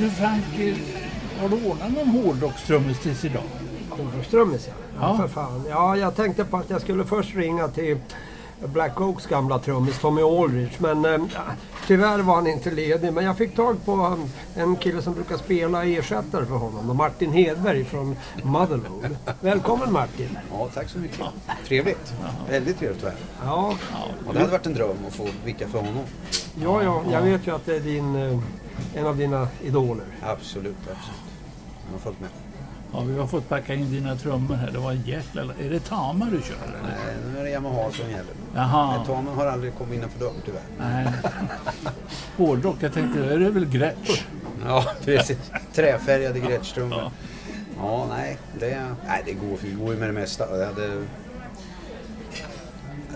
Du Frank, eh, har du ordnat någon hårdrockstrummis tills idag? Hårdrockstrummis ja. ja. Ja. för fan. Ja, jag tänkte på att jag skulle först ringa till Black Oaks gamla trummis Tommy Aldrich. Men eh, tyvärr var han inte ledig. Men jag fick tag på um, en kille som brukar spela ersättare för honom. Martin Hedberg från Motherload. Välkommen Martin! Ja, tack så mycket. Trevligt. Väldigt trevligt att. Ja, Och det hade varit en dröm att få vicka för honom. ja, ja, jag vet ju att det är din, eh, en av dina idoler. Absolut, absolut. Han har följt med. Ja, vi har fått packa in dina trummor här. Det var en jäkla... Är det Tama du kör eller? Nej, nu är det Yamaha som gäller. Jaha. Nej, Tamen har aldrig kommit innanför dörren tyvärr. Nej. Hårdrock, jag tänkte, är det väl Gretsch? Ja, precis. Träfärgade gräddstrummor. Ja. Ja, nej. Det, nej, det går, det går ju med det mesta. Det hade,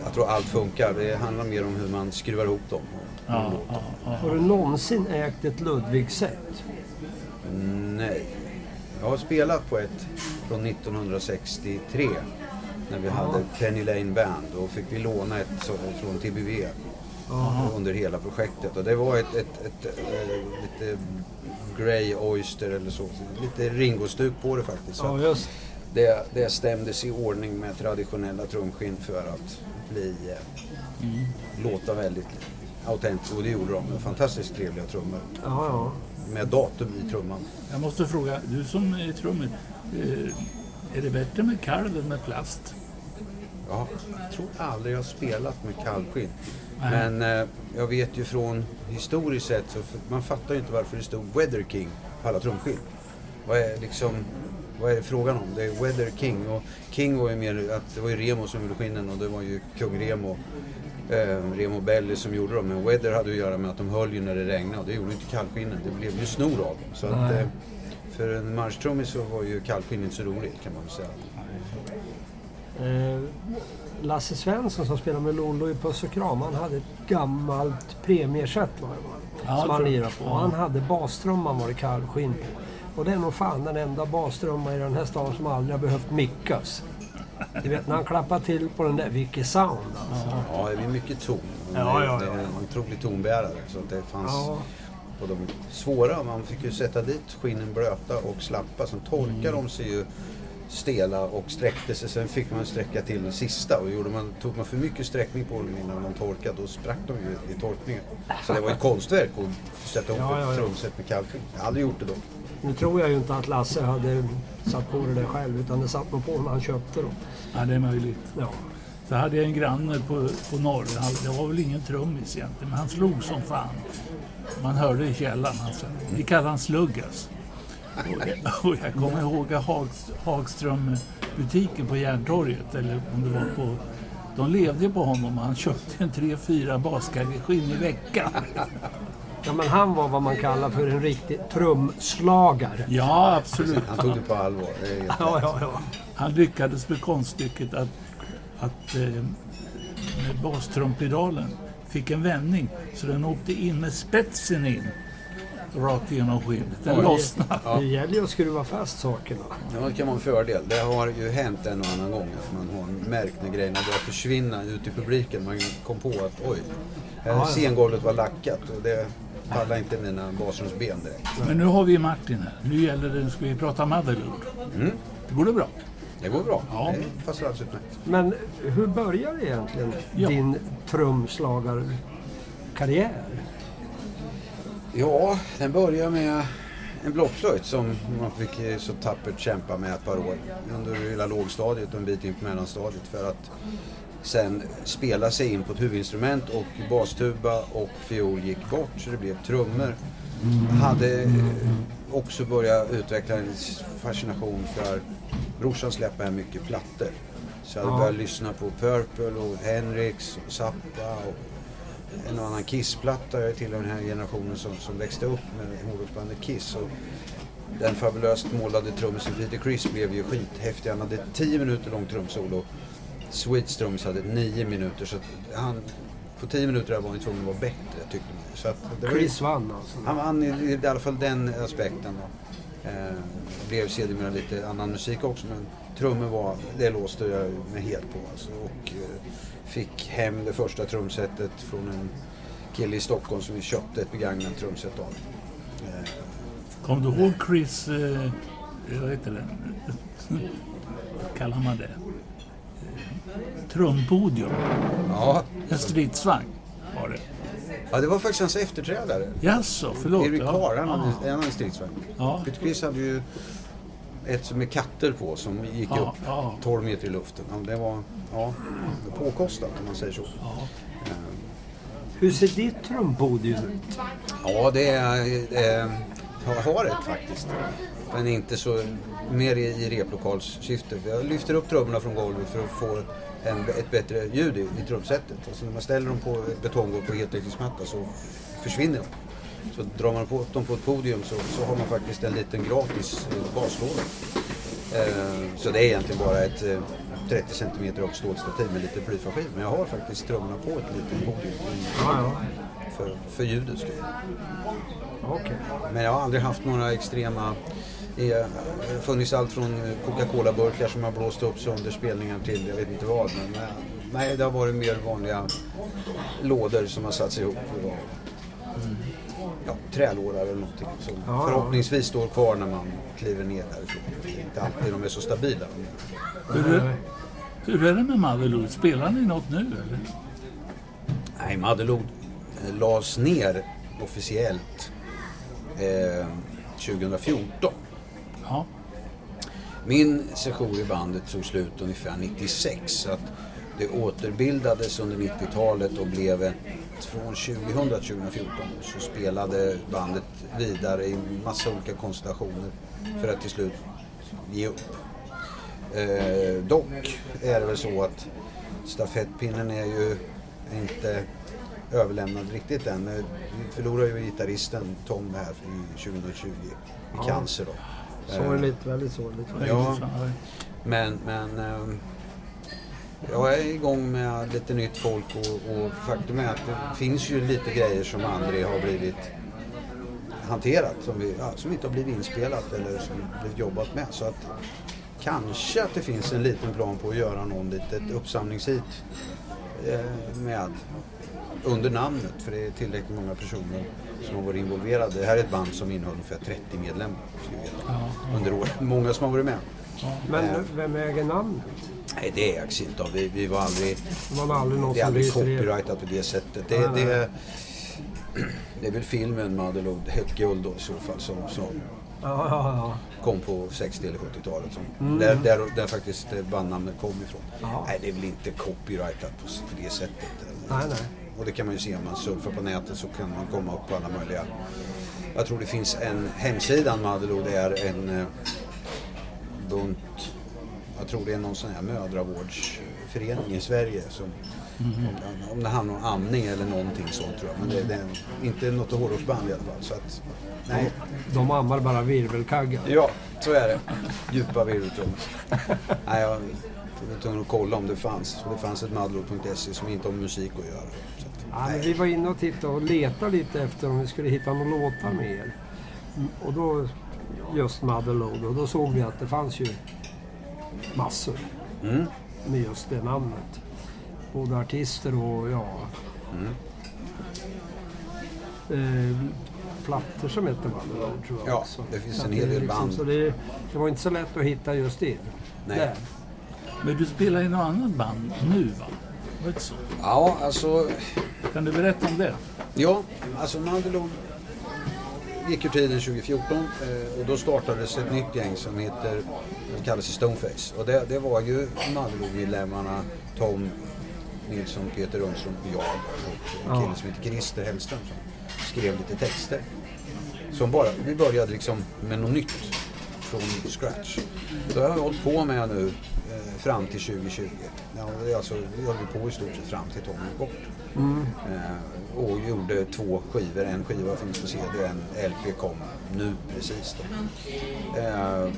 jag tror allt funkar. Det handlar mer om hur man skruvar ihop dem. Ja, ja, ja. Har du någonsin ägt ett Ludwig-set? Nej. Jag har spelat på ett från 1963 när vi hade Penny Lane Band. Då fick vi låna ett så, från TBV under hela projektet. Och det var ett, ett, ett, eh, lite Grey Oyster eller så. Lite Ringo-stuk på det faktiskt. Så Ja, att just det, det stämdes i ordning med traditionella trumskinn för att bli, eh, låta väldigt autentiskt. Och det gjorde de. Fantastiskt trevliga trummor. Ja, ja. Med datum i trumman. Jag måste fråga, du som är trummis. Eh, är det bättre med kalv än med plast? Ja, jag tror aldrig jag har spelat med kalvskinn. Men eh, jag vet ju från historiskt sett så man fattar ju inte varför det stod Weather King på alla trumskinn. Vad är liksom vad är det frågan om? Det är Weather King och King var ju mer att det var ju Remo som gjorde skinnen och det var ju kung Remo eh, Remo Belli som gjorde dem. Men Weather hade att göra med att de höll ju när det regnade och det gjorde inte kalvskinnen. Det blev ju snor av dem. Så att, eh, för en marschtrummis så var ju kalvskinn inte så roligt kan man säga. Eh, Lasse Svensson som spelar med Lollo i Puss och Kram, han hade ett gammalt premierset var det va? Ja, som han lirade på. Och Han hade bastrumman var det kalvskinn på. Och det är nog fan den enda bastrumman i den här stan som aldrig har behövt mickas. Du vet när han klappar till på den där, vilket sound alltså. Ja, det är mycket ton. Ja, ja, Det är ja. en otrolig tonbärare. Så det fanns... Ja. Och de svåra, man fick ju sätta dit skinnen blöta och slappa. Sen torkade de sig ju stela och sträckte sig. Sen fick man sträcka till den sista. Och gjorde man, tog man för mycket sträckning på dem innan de torkade, då sprack de ju i torkningen. Så det var ett konstverk att sätta ihop Ja, ja, ett ja. trumset med kalvskinn. Jag har aldrig gjort det dock. Nu tror jag ju inte att Lasse hade satt på det där själv utan det satt nog på när han köpte dem. Ja, det är möjligt. Ja. Så hade jag en granne på, på norr. Han, det var väl ingen trummis egentligen, men han slog som fan. Man hörde i källaren. Alltså. Vi kallade han Sluggas. Och jag, och jag kommer ihåg att Hag, Hagström-butiken på Järntorget, eller om det var på... De levde på honom han köpte en tre, fyra baskaggeskinn i veckan. Ja, men han var vad man kallar för en riktig trumslagare. Ja, absolut. Han tog det på allvar. Det Ja, ja, ja. Han lyckades med konststycket att, att eh, med bastrumpedalen fick en vändning så den åkte in med spetsen in rakt igenom skinnet. Den lossnade. Det gäller ju att skruva fast sakerna. Ja, det kan vara en fördel. Det har ju hänt en och annan gång att man har märkt när grejerna börjar försvinna ut i publiken. Man kom på att oj, här Ja, ja. scengolvet var lackat och det pallade inte mina basrumsben direkt. Men nu har vi Martin här. Nu gäller det, nu ska vi prata Motherload. Mm. Det går det bra? Det går bra. Ja. Det passar alldeles utmärkt. Men hur började egentligen Ja. din trumslagarkarriär? Ja, den börjar med en blockflöjt som man fick så tappert kämpa med ett par år under hela lågstadiet och en bit in på mellanstadiet för att sen spela sig in på ett huvudinstrument och bastuba och fiol gick bort så det blev trummor. Hade också börjat utveckla en fascination för brorsan släppte hem mycket plattor. Så jag hade Ja. börjat lyssna på Purple och Hendrix och Zappa och en och annan Kiss-platta. Jag är till den här generationen som, som växte upp med hårdrocksbandet Kiss. Och den fabulöst målade trummisen Peter Criss blev ju skithäftig. Han hade 10 minuter lång trumsolo. Sweets trummis hade 9 minuter. Så att han, på 10 minuter var han tvungen att vara bättre tyckte man. Så att det var Chris vann alltså. han vann i, i alla fall den aspekten. Då. Eh, blev sedermera lite annan musik också men trummor var, det låste jag mig helt på alltså. Och eh, fick hem det första trumsetet från en kille i Stockholm som vi köpte ett begagnat trumset av. Eh, Kom du ihåg Chris, eh, vad heter det, vad kallar man det? Eh, Trumpodium, Ja. en stridsvagn var det. ja, det var faktiskt hans efterträdare. Jaså, förlåt. Erik ja. Carr, han Ja. hade en annan stridsvagn. Ja. Peter Criss hade ju ett med katter på som gick Ja, upp ja. 12 meter i luften. Ja, Det var ja, påkostat om man säger så. Ja. Hur ser ditt trumpodium ut? Ja, det är... Eh, jag har ett faktiskt. Men inte så... Mer i, i replokalssyfte. Jag lyfter upp trummorna från golvet för att få en, ett bättre ljud i, i trumsetet. Alltså när man ställer dem på ett betonggolv på heltäckningsmatta så försvinner de. Så drar man på dem på ett podium så, så har man faktiskt en liten gratis eh, baslåda. Eh, så det är egentligen bara ett eh, 30 cm högt stålstativ med lite plyfaskivor. Men jag har faktiskt trummorna på ett litet podium för, för ljudets skull. Okej. Men jag har aldrig haft några extrema... Det har funnits allt från Coca-Cola-burkar som har blåst upp sig under spelningar till jag vet inte vad. Men eh, nej, det har varit mer vanliga lådor som har satts ihop. och var- Ja, trälårar eller någonting som Ja, ja. förhoppningsvis står kvar när man kliver ner därifrån. Det är inte alltid de är så stabila. Hur, är, hur är det med Motherload? Spelar ni något nu eller? Nej, Madelod eh, lades ner officiellt eh, 2014. Ja. Min session i bandet tog slut ungefär 96 så att det återbildades under 90-talet och blev från 2000 till 2014 så spelade bandet vidare i massa olika konstellationer för att till slut ge upp. Eh, dock är det väl så att stafettpinnen är ju inte överlämnad riktigt än. Vi förlorade ju gitarristen Tom här i 2020 i cancer då. Sorgligt, väldigt sorgligt. Ja. Men, men ehm, jag är igång med lite nytt folk och, och faktum är att det finns ju lite grejer som aldrig har blivit hanterat, som, vi, som inte har blivit inspelat eller som blivit jobbat med. Så att kanske att det finns en liten plan på att göra någon litet uppsamlingshit eh, med under namnet, för det är tillräckligt många personer som har varit involverade. Det här är ett band som innehåller ungefär 30 medlemmar under året. Många som har varit med. Men Eh. vem äger namnet? Nej, det ägs inte av. Vi, vi var aldrig... Det var aldrig någon Det är som aldrig copyrightat på det sättet. Det, Nej, nej. det, det är väl filmen Motherload, Helt guld då, i så fall, som, som Ja, ja, kom på 60 eller 70-talet. Som, Mm. där, där, där faktiskt bandnamnet kom ifrån. Ja. Nej, det är väl inte copyrightat på, på det sättet. ja. Nej, nej. Och det kan man ju se om man surfar på nätet så kan man komma upp på alla möjliga... Jag tror det finns en hemsida, Motherload, det är en eh, bunt... Jag tror det är någon sån här mödravårdsförening i Sverige som... Om, om det handlar om amning eller någonting sånt tror jag. Men det, det är inte något hårdrocksband i alla fall. Så att, nej. De ammar bara virvelkaggar. Ja, så är det. Djupa virveltrummor. Nej, jag var tvungen att kolla om det fanns. Så det fanns ett madlo.se som inte har musik att göra. Ja, men vi var inne och tittade och letade lite efter om vi skulle hitta några låtar med er. Mm, Och då just Motherload och då såg vi att det fanns ju massor Mm. med just det namnet. Både artister och ja... Mm. Eh, plattor som heter Motherload tror jag Ja, också. det finns Så en hel del band. Så det, det var inte så lätt att hitta just det. Nej. Där. Men du spelar i något annat band nu va? Så? Ja, alltså... Kan du berätta om det? Ja, alltså Mandelon gick ur tiden 2014 eh, och då startades ett nytt gäng som heter, det kallas Stoneface. Och det, det var ju Mandelon-medlemmarna Tom Nilsson, Peter Rundström och jag och en kille Ja. som heter Christer Hellström som skrev lite texter. Som bara, vi började liksom med något nytt från scratch. Det har jag hållit på med nu Eh, fram till 2020. Ja, alltså, vi höll ju på i stort sett fram till Tommy gick bort. Mm. Eh, och gjorde två skivor. En skiva finns på CD och en LP kom nu precis. Då. Eh,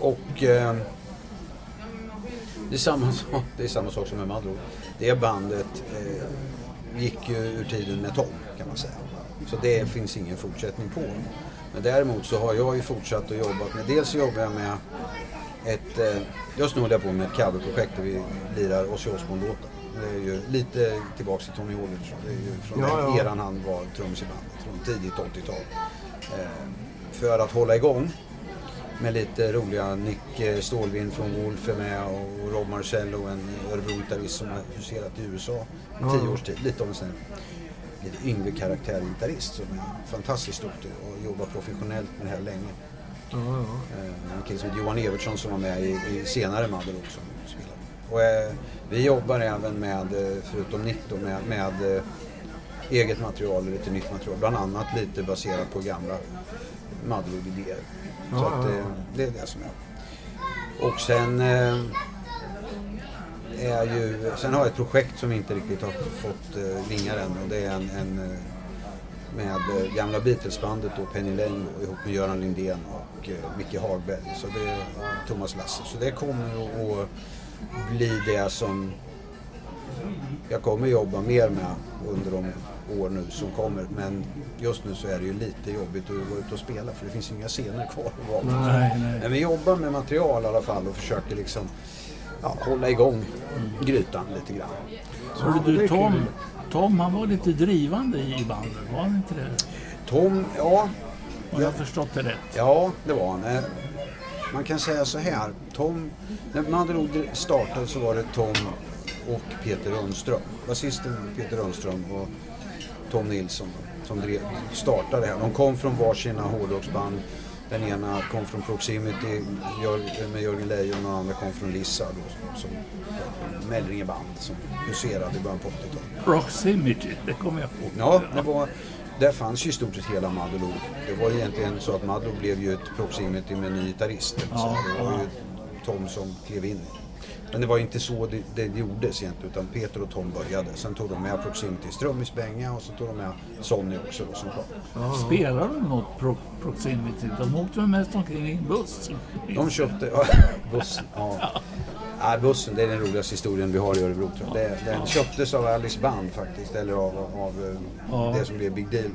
och eh, det, är samma sak, det är samma sak som med Madro. Det bandet eh, gick ju ur tiden med Tom kan man säga. Så det finns ingen fortsättning på. Men däremot så har jag ju fortsatt att jobba med, dels så jobbar jag med ett, just nu håller jag på med ett coverprojekt där vi lirar Ozzy Osbourne-låtar. Det är ju lite tillbaks till Tony Aldridge. Det är ju från Ja, den ja. eran han var trummis i bandet, från tidigt 80-tal. Eh, för att hålla igång med lite roliga Nick eh, Stålvin från Wolf är med och Rob Marcello, en Örebro-gitarrist som har huserat i USA i Ja. tio års tid. Lite av en sån lite yngre karaktärgitarrist som är fantastiskt duktig och jobbar professionellt med det här länge. Ja, ja. Eh, En kille som heter Johan Evertsson som var med i, i senare Madde också. Spelade. Och, eh, vi jobbar även med, eh, förutom Nick då, med, med eh, eget material och lite nytt material. Bland annat lite baserat på gamla. Så Ja, att, ja, eh, det är det som är. Och sen är ju, sen har jag ett projekt som inte riktigt har fått vingar än och det är en, en med eh, gamla Beatles-bandet och Penny Lane och ihop med Göran Lindén och eh, Micke Hagberg. Så det är Thomas Lasse. Så det kommer att, bli det som jag kommer jobba mer med under de år nu som kommer. Men just nu så är det ju lite jobbigt att gå ut och spela för det finns inga scener kvar att vara på. Nej, nej. Men vi jobbar med material i alla fall och försöker liksom ja, hålla igång grytan lite grann. Det är du, Tom. Tom han var lite drivande i bandet, var han inte det? Tom, ja, Har jag förstått det rätt? Ja, det var han. Eh, Man kan säga så här. Tom, när Madde startade så var det Tom och Peter Rönnström. Basisten Peter Rönnström och Tom Nilsson som drev, startade det här. De kom från varsina hårdrocksband. Den ena kom från Proximity med Jörgen Lejon och den andra kom från Lissa då, som Mellringeband som huserade i början på 80-talet. Proximity, det kommer jag ihåg. Ja, det var, där fanns ju i stort sett hela Madlo. Det var egentligen så att Madlo blev ju ett proximity med ny gitarrist. Ja, det var ju Tom som klev in. Men det var inte så det, det gjordes egentligen utan Peter och Tom började. Sen tog de med Proximity Strömmis Benga och så tog de med Sonny också då som kom. Spelar de något pro Proximity? De åkte väl mest omkring i en buss? De köpte... Ja, bussen. Ja. Ja, bussen, det är den roligaste historien vi har i Örebro tror jag. Det, den köptes av Alice Band faktiskt, eller av, av eh, Ja. det som blev Big Deal.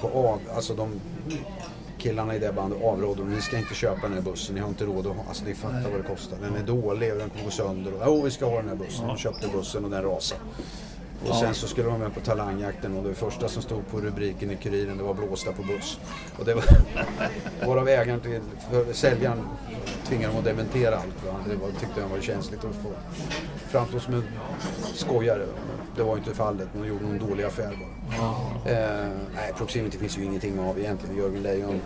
På av, alltså de killarna i det bandet avrådde dem, ni ska inte köpa den här bussen, ni har inte råd att ha, alltså ni fattar vad det kostar. Den är dålig och den kommer gå sönder. Jo, vi ska ha den här bussen. De köpte bussen och den rasade. Och sen så skulle de med på talangjakten och det första som stod på rubriken i Kuriren det var blåsta på buss. Och det var varav ägaren till säljaren tvingade dem att dementera allt. Va? Det var, tyckte han var känsligt att få framstå som en skojare. Det var inte fallet, de gjorde nog en dålig affär bara. Eh, nej, Proximity finns ju ingenting av egentligen. Jörgen Lejon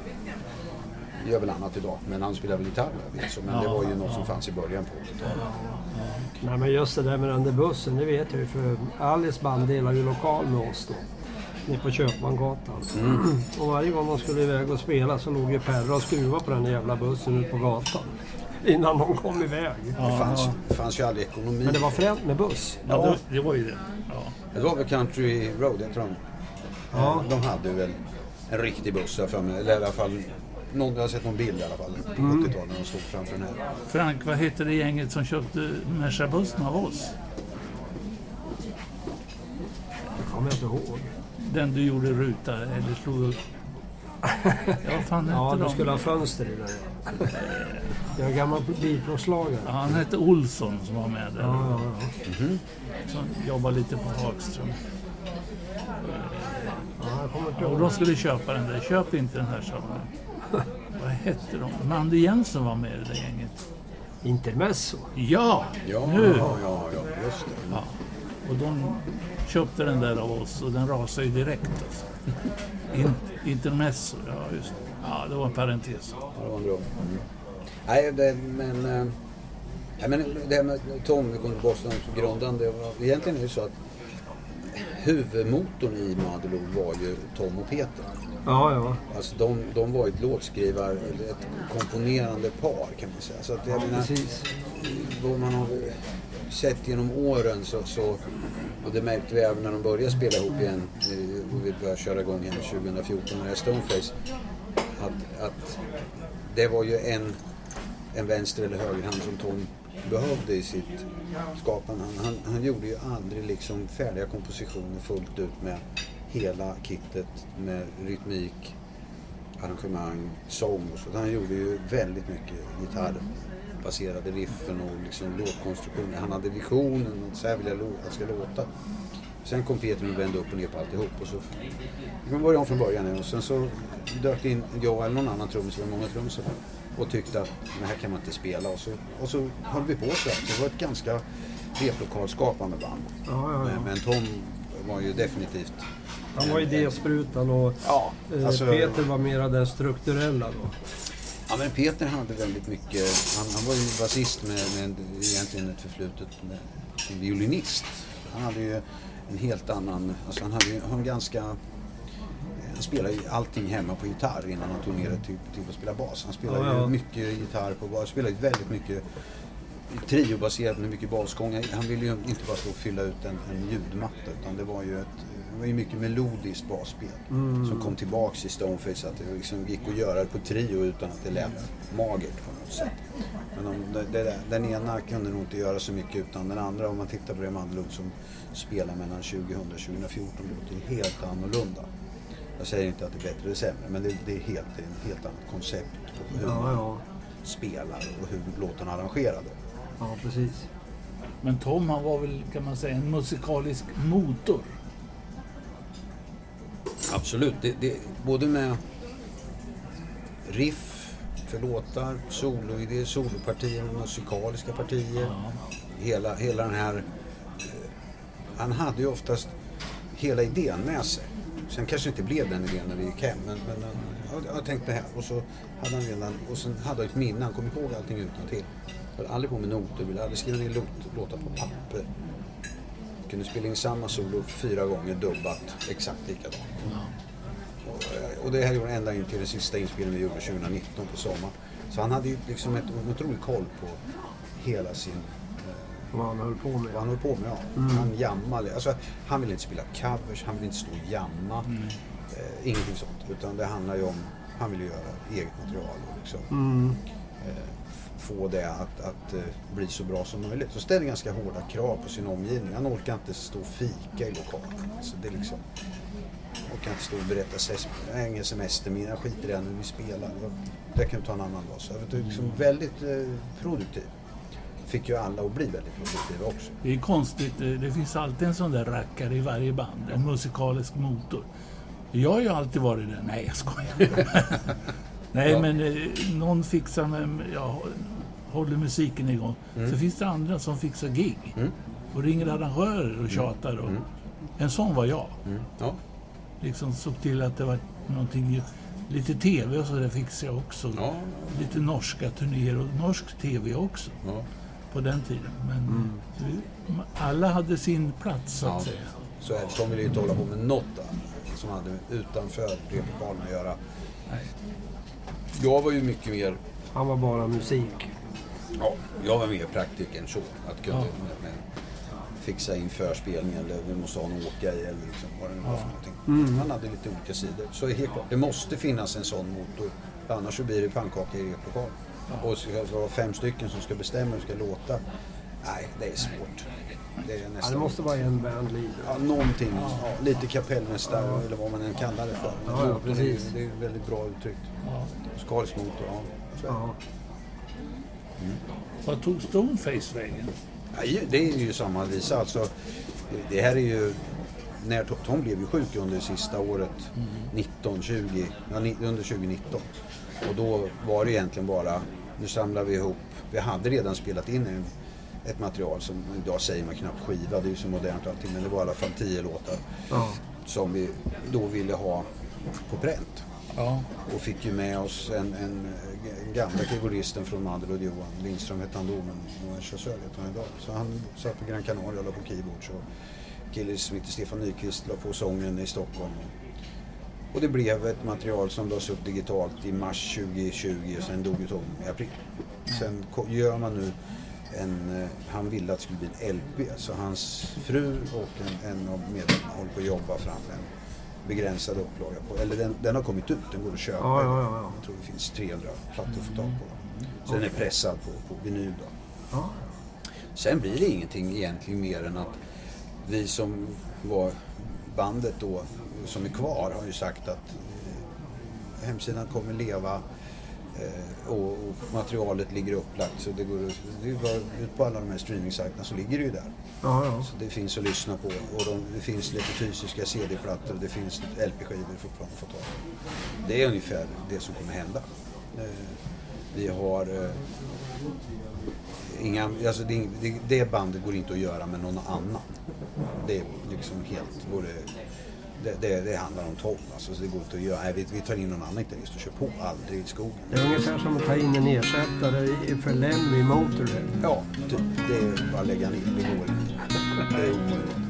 gör väl annat idag, men han spelar väl gitarr jag vet. Så, men det var ju något som fanns i början på 80-talet. Nej men just det där med den där bussen, det vet jag ju för Alice band delar ju lokal med oss då. Nere på Köpmangatan. Mm. Och varje gång de skulle iväg och spela så låg ju Perra och skruvade på den där jävla bussen ute på gatan. Innan de kom iväg. Det fanns, det fanns ju aldrig ekonomi. Men det var fränt med buss. Ja, det, det var ju det. Ja. Det var väl Country Road, jag tror de. Ja. De hade väl en riktig buss där framme. Eller i alla fall, någon, jag har sett någon bild i alla fall. På Mm. 80-talet när de stod framför den här. Frank, vad hette det gänget som köpte Merca-bussen av oss? Det kommer jag inte ihåg. Den du gjorde ruta eller slog upp? Ja, fan Ja, du skulle ha fönster i den. ja. Jag är gammal bilplåtslagare. Ja, han hette Olsson som var med där. Ja, ja, ja. Som jobbar lite på Hagström. ja, Och de skulle köpa den där. Köp inte den här, sa de. Vad hette de? Mandy Jensen var med i det där gänget. Intermezzo. Ja, Ja, nu! ja, ja, ja, just det. Ja. Och de köpte den där av oss och den rasade ju direkt. Alltså. In, intermezzo, ja just det. Ja, det var en parentes. Ja, det var en dröm. Mm. Nej, det, men... eh, Nej, men det här med Tom, vi kommer till Boston, grundande. det var- Egentligen är det så att huvudmotorn i Madelo var ju Tom och Peter. Ja, ja. Alltså de, de var ett låtskrivar, ett komponerande par kan man säga. Så att jag menar, Precis. vad man har sett genom åren så, så och det märkte vi även när de började spela ihop igen eh, och vi började köra igång igen 2014 med det Stoneface. Att, att det var ju en, en vänster eller högerhand som Tom behövde i sitt skapande. Han, han, han gjorde ju aldrig liksom färdiga kompositioner fullt ut med hela kittet med rytmik, arrangemang, sång och så. Han gjorde ju väldigt mycket gitarr gitarrbaserade riffen och liksom låtkonstruktioner. Han hade visionen att så här vill jag låta, ska låta. Sen kom Peter och vände upp och ner på alltihop. Och så vi började om från början. Och sen så dök in jag eller någon annan trummis, det var många trummisar och tyckte att det här kan man inte spela. Och så, och så höll vi på så här. Så det var ett ganska replokalskapande band. Ja, ja, Men, ja. men Tom var ju definitivt... Han var idésprutan och Ja, eh, alltså, Peter var mera den strukturella då. Ja, men Peter hade väldigt mycket... Han, han var ju basist med, med egentligen ett förflutet med, som violinist. Han hade ju en helt annan... Alltså han hade ju han ganska... Han spelade ju allting hemma på gitarr innan han tog ner det till, till att spela bas. Han spelade Ja, ja. ju mycket gitarr på bas. Spelade ju väldigt mycket triobaserat med mycket basgångar. Han ville ju inte bara stå och fylla ut en, en ljudmatta utan det var ju ett det var ju mycket melodiskt basspel som kom tillbaks i Stoneface. Att det liksom gick att göra det på trio utan att det lät magert på något sätt. Men om det, det, den ena kunde nog inte göra så mycket utan den andra. Om man tittar på Rem Lund som spelar mellan 2000 och 2014 låter ju helt annorlunda. Jag säger inte att det är bättre eller sämre men det, det är helt, det är en helt annat koncept på hur Ja, man ja. spelar och hur låten är arrangerad. Ja, precis. Men Tom han var väl kan man säga en musikalisk motor. Absolut. Det, det, både med riff för låtar, soloidéer, solopartier, musikaliska partier. Ja. Hela, hela den här... eh, Han hade ju oftast hela idén med sig. Sen kanske inte blev den idén när vi gick hem. Men, men ja, jag tänkte här. Och så hade han redan... Och sen hade han ett minne. Han kom ihåg allting utan till. Höll aldrig på med noter. Ville aldrig skriva ner låt, låtar på papper. Kunde spela in samma solo fyra gånger dubbat exakt likadant. Och, eh, Och det här gjorde han ända in till den sista inspelningen vi gjorde 2019 på sommaren. Så han hade ju liksom ett otroligt koll på hela sin... eh, Vad han höll på med. vad han höll på med. Ja. Han jammade. Alltså, han ville inte spela covers, han ville inte stå och jamma. Eh, ingenting sånt. Utan det handlar ju om... Han ville göra eget material och liksom, Mm. eh, få det att, att eh, bli så bra som möjligt. Så ställer ganska hårda krav på sin omgivning. Han orkar inte stå och fika i lokalen. Alltså, det är liksom... orkar inte stå och berätta jag har ingen semester, men jag skiter i det nu, vi spelar. Det kan vi ta en annan dag. Så det är liksom väldigt eh, produktiv. Fick ju alla att bli väldigt produktiva också. Det är konstigt, eh, det finns alltid en sån där rackare i varje band. En musikalisk motor. Jag har ju alltid varit det. Nej, jag skojar. Nej, Ja. men eh, någon fixar med, ja, håller musiken igång. Så finns det andra som fixar gig. Mm. Och ringer arrangörer och tjatar. Och, En sån var jag. Mm. Ja. Liksom såg till att det var någonting, lite tv och så där fixade jag också. Ja. Lite norska turnéer och norsk tv också Ja. på den tiden. Men vi, alla hade sin plats så att Ja. säga. Så är det. De ville ju inte hålla på med något som hade utanför replokalen att göra. Nej. Jag var ju mycket mer, Han var bara musik. Ja, jag var mer praktikern så. Att kunna Ja. med, med, fixa in förspelning eller vi måste ha en åka i eller liksom, vad det nu var för någonting. Mm. Han hade lite olika sidor. Så helt klart, det måste finnas en sån motor. Annars så blir det pannkaka i replokalen. Och ska det vara fem stycken som ska bestämma hur det ska låta. Nej, det är svårt. Det är Ja, nästan... det måste vara en bandleader. Ja, någonting. Ja, lite kapellmästare eller vad man än kallar det för. Men Ja, ja, precis. Det är väldigt bra uttryckt. Ja. Musikalisk motor, ja. Så är det. Ja. Vad tog Stoneface vägen? Ja, det är ju samma visa. Alltså, det här är ju... När Tom- blev ju sjuk under sista året, 19, 20, ja, under 2019. Och då var det egentligen bara, nu samlar vi ihop, vi hade redan spelat in en, ett material som, idag säger man knappt skiva, det är ju så modernt allting, men det var i alla fall tio låtar Ja. som vi då ville ha på pränt. Ja. Och fick ju med oss en, en gamla keyboardisten från Madrid, Johan Lindström hette han då, men han är chassör heter han idag. Så han satt på Gran Canaria och la på keyboard. Så kille som hette Stefan Nyqvist la på sången i Stockholm. Och det blev ett material som lades upp digitalt i mars 2020 och sen dog ju Tom i april. Sen gör man nu en, eh, han ville att det skulle bli en LP, så hans fru och en, en av medlemmarna håller på att jobba fram en begränsad upplaga på, eller den, den har kommit ut, den går att köpa. Ja, ja, ja, ja. Jag tror det finns 300 plattor att få tag på. Så den är pressad på, på vinyl då. Sen blir det ingenting egentligen mer än att vi som var bandet då, som är kvar, har ju sagt att eh, hemsidan kommer leva Eh, och, och, materialet ligger upplagt så det går det är bara ut på alla de här streamingsajterna så ligger det ju där. Ja, ja. Så det finns att lyssna på och de, det finns lite fysiska CD-plattor och det finns LP-skivor fortfarande att få tag på. Det är ungefär det som kommer hända. Eh, vi har eh, inga, alltså det, det, det, bandet går inte att göra med någon annan. Det är liksom helt, vore det, det, det handlar om tolv. Alltså, så det går inte att göra. Nej, vi, vi tar in någon annan gitarrist och kör på. Aldrig i skogen. Det är ungefär som att ta in en ersättare för Lemmy i Motorhead. Ja, typ. Det är bara att lägga ner. Det går inte. Det är omöjligt.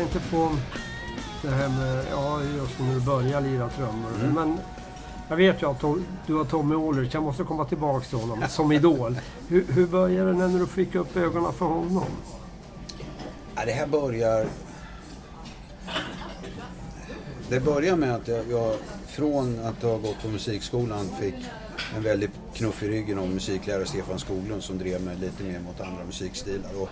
Tänkte på det här med, ja just när du börjar lira trummor. Mm. Men jag vet ju att du har Tommy Åhlrich, jag måste komma tillbaka till honom som idol. Hur, hur började det när du fick upp ögonen för honom? Ja, det här börjar... Det börjar med att jag, från att ha gått på musikskolan fick en väldigt knuff i ryggen av musiklärare Stefan Skoglund som drev mig lite mer mot andra musikstilar. Och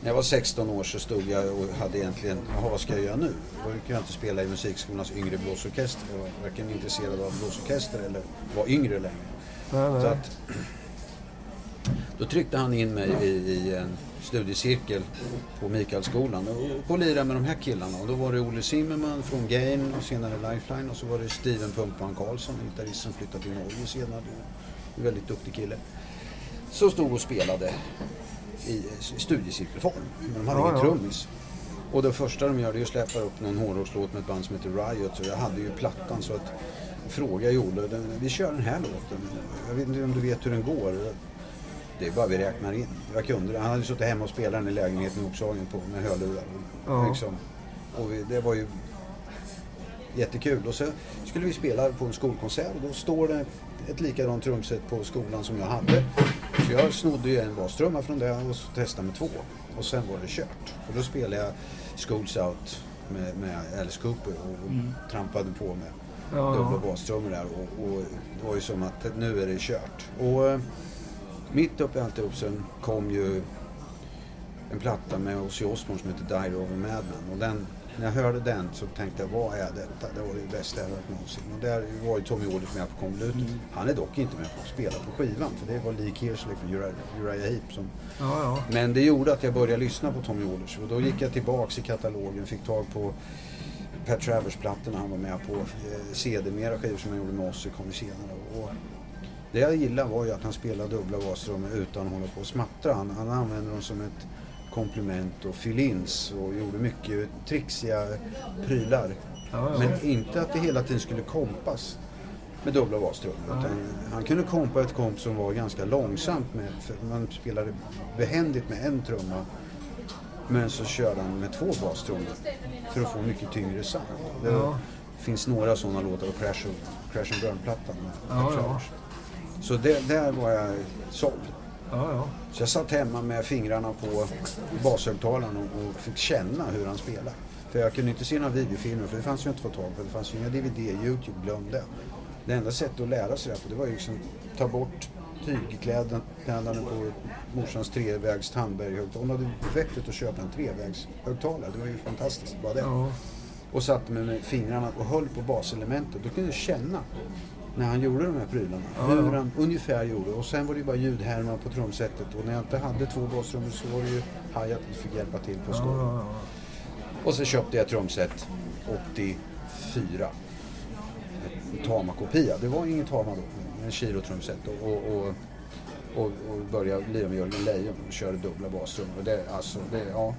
när jag var 16 år så stod jag och hade egentligen, jaha vad ska jag göra nu? Då kan jag inte spela i musikskolans yngre blåsorkester. Jag var varken intresserad av blåsorkester eller var yngre längre. Nej, Så att, då tryckte han in mig i, i en studiecirkel på Mikaelskolan och, och lirade med de här killarna. Och då var det Olle Zimmerman från Gain och senare Lifeline och så var det Steven Pumpan Karlsson, gitarrist som flyttade till Norge senare. En väldigt duktig kille. Så stod och spelade i studiecirkelform. Men de hade ja, ingen trummis. Och det första de gör är att släppa upp någon hårdrockslåt med ett band som heter Riot. Så jag hade ju plattan så att fråga Jolle, vi kör den här låten. Jag vet inte om du vet hur den går. Det är bara vi räknar in. Jag kunde det. Han hade suttit hemma och spelat den i lägenheten i Oxhagen på, med hörlurar. Ja. Liksom. Och vi, det var ju jättekul. Och så skulle vi spela på en skolkonsert och då står det ett likadant trumset på skolan som jag hade. Så jag snodde ju en bastrumma från det och testade med två. Och sen var det kört. Och då spelade jag Schools Out med, med Alice Cooper och, mm. trampade på med ja. dubbla bastrummor där. Och, och, det var ju som att nu är det kört. Och eh, mitt uppe i alltihop sen kom ju en platta med Ozzy Osbourne som heter Dire of a Madman. Och den när jag hörde den så tänkte jag, vad är detta? Det var det bästa jag hört någonsin. Och där var ju Tommy Aldridge med på konvolutet. Mm. Han är dock inte med på att spela på skivan, för det var Lee Kearsley från Uriah, Heep som... Ja, ja. Men det gjorde att jag började lyssna på Tommy Aldridge. Och då gick jag tillbaks i katalogen, fick tag på Pat Travers-plattorna han var med på. Eh, CD-mera skivor som han gjorde med Ozzy kom senare. Och det jag gillade var ju att han spelade dubbla bastrummor utan att hålla på och smattra. Han, han använde dem som ett komplement och fill-ins och gjorde mycket trixiga prylar. Ja, ja. Men inte att det hela tiden skulle kompas med dubbla bastrummor. Utan han kunde kompa ett komp som var ganska långsamt. Med, för man spelade behändigt med en trumma. Men så körde han med två bastrummor för att få mycket tyngre sound. Det Ja. finns några sådana låtar på Crash, Crash and Burn-plattan. Ja, ja. Så det, där var jag såld. Ja, ja. Så jag satt hemma med fingrarna på bashögtalaren och, och fick känna hur han spelade. För jag kunde inte se några videofilmer för det fanns ju inte att få tag på. Det fanns ju inga DVD, Youtube glömde. Det enda sättet att lära sig det på det var ju liksom ta bort tygkläderna på morsans trevägs Tandberg-högtalare. Hon hade vettet att köpa en trevägshögtalare. Det var ju fantastiskt bara det. ja. Och satte mig med fingrarna och höll på baselementet. Då kunde jag känna när han gjorde de här prylarna. Ja, hur han ungefär gjorde. Och sen var det ju bara ljudhärmar på trumsetet. Och när jag inte hade två basstrummor så var det ju hi-hat som fick hjälpa till på Ja, skål. ja. Och så köpte jag trumset 84. En Tama-kopia. Det var inget Tama då. En Chiro-trumset. Och, och, och, och, började lira med Jörgen Lejon och körde dubbla basstrummor. Och det, alltså, det, ja,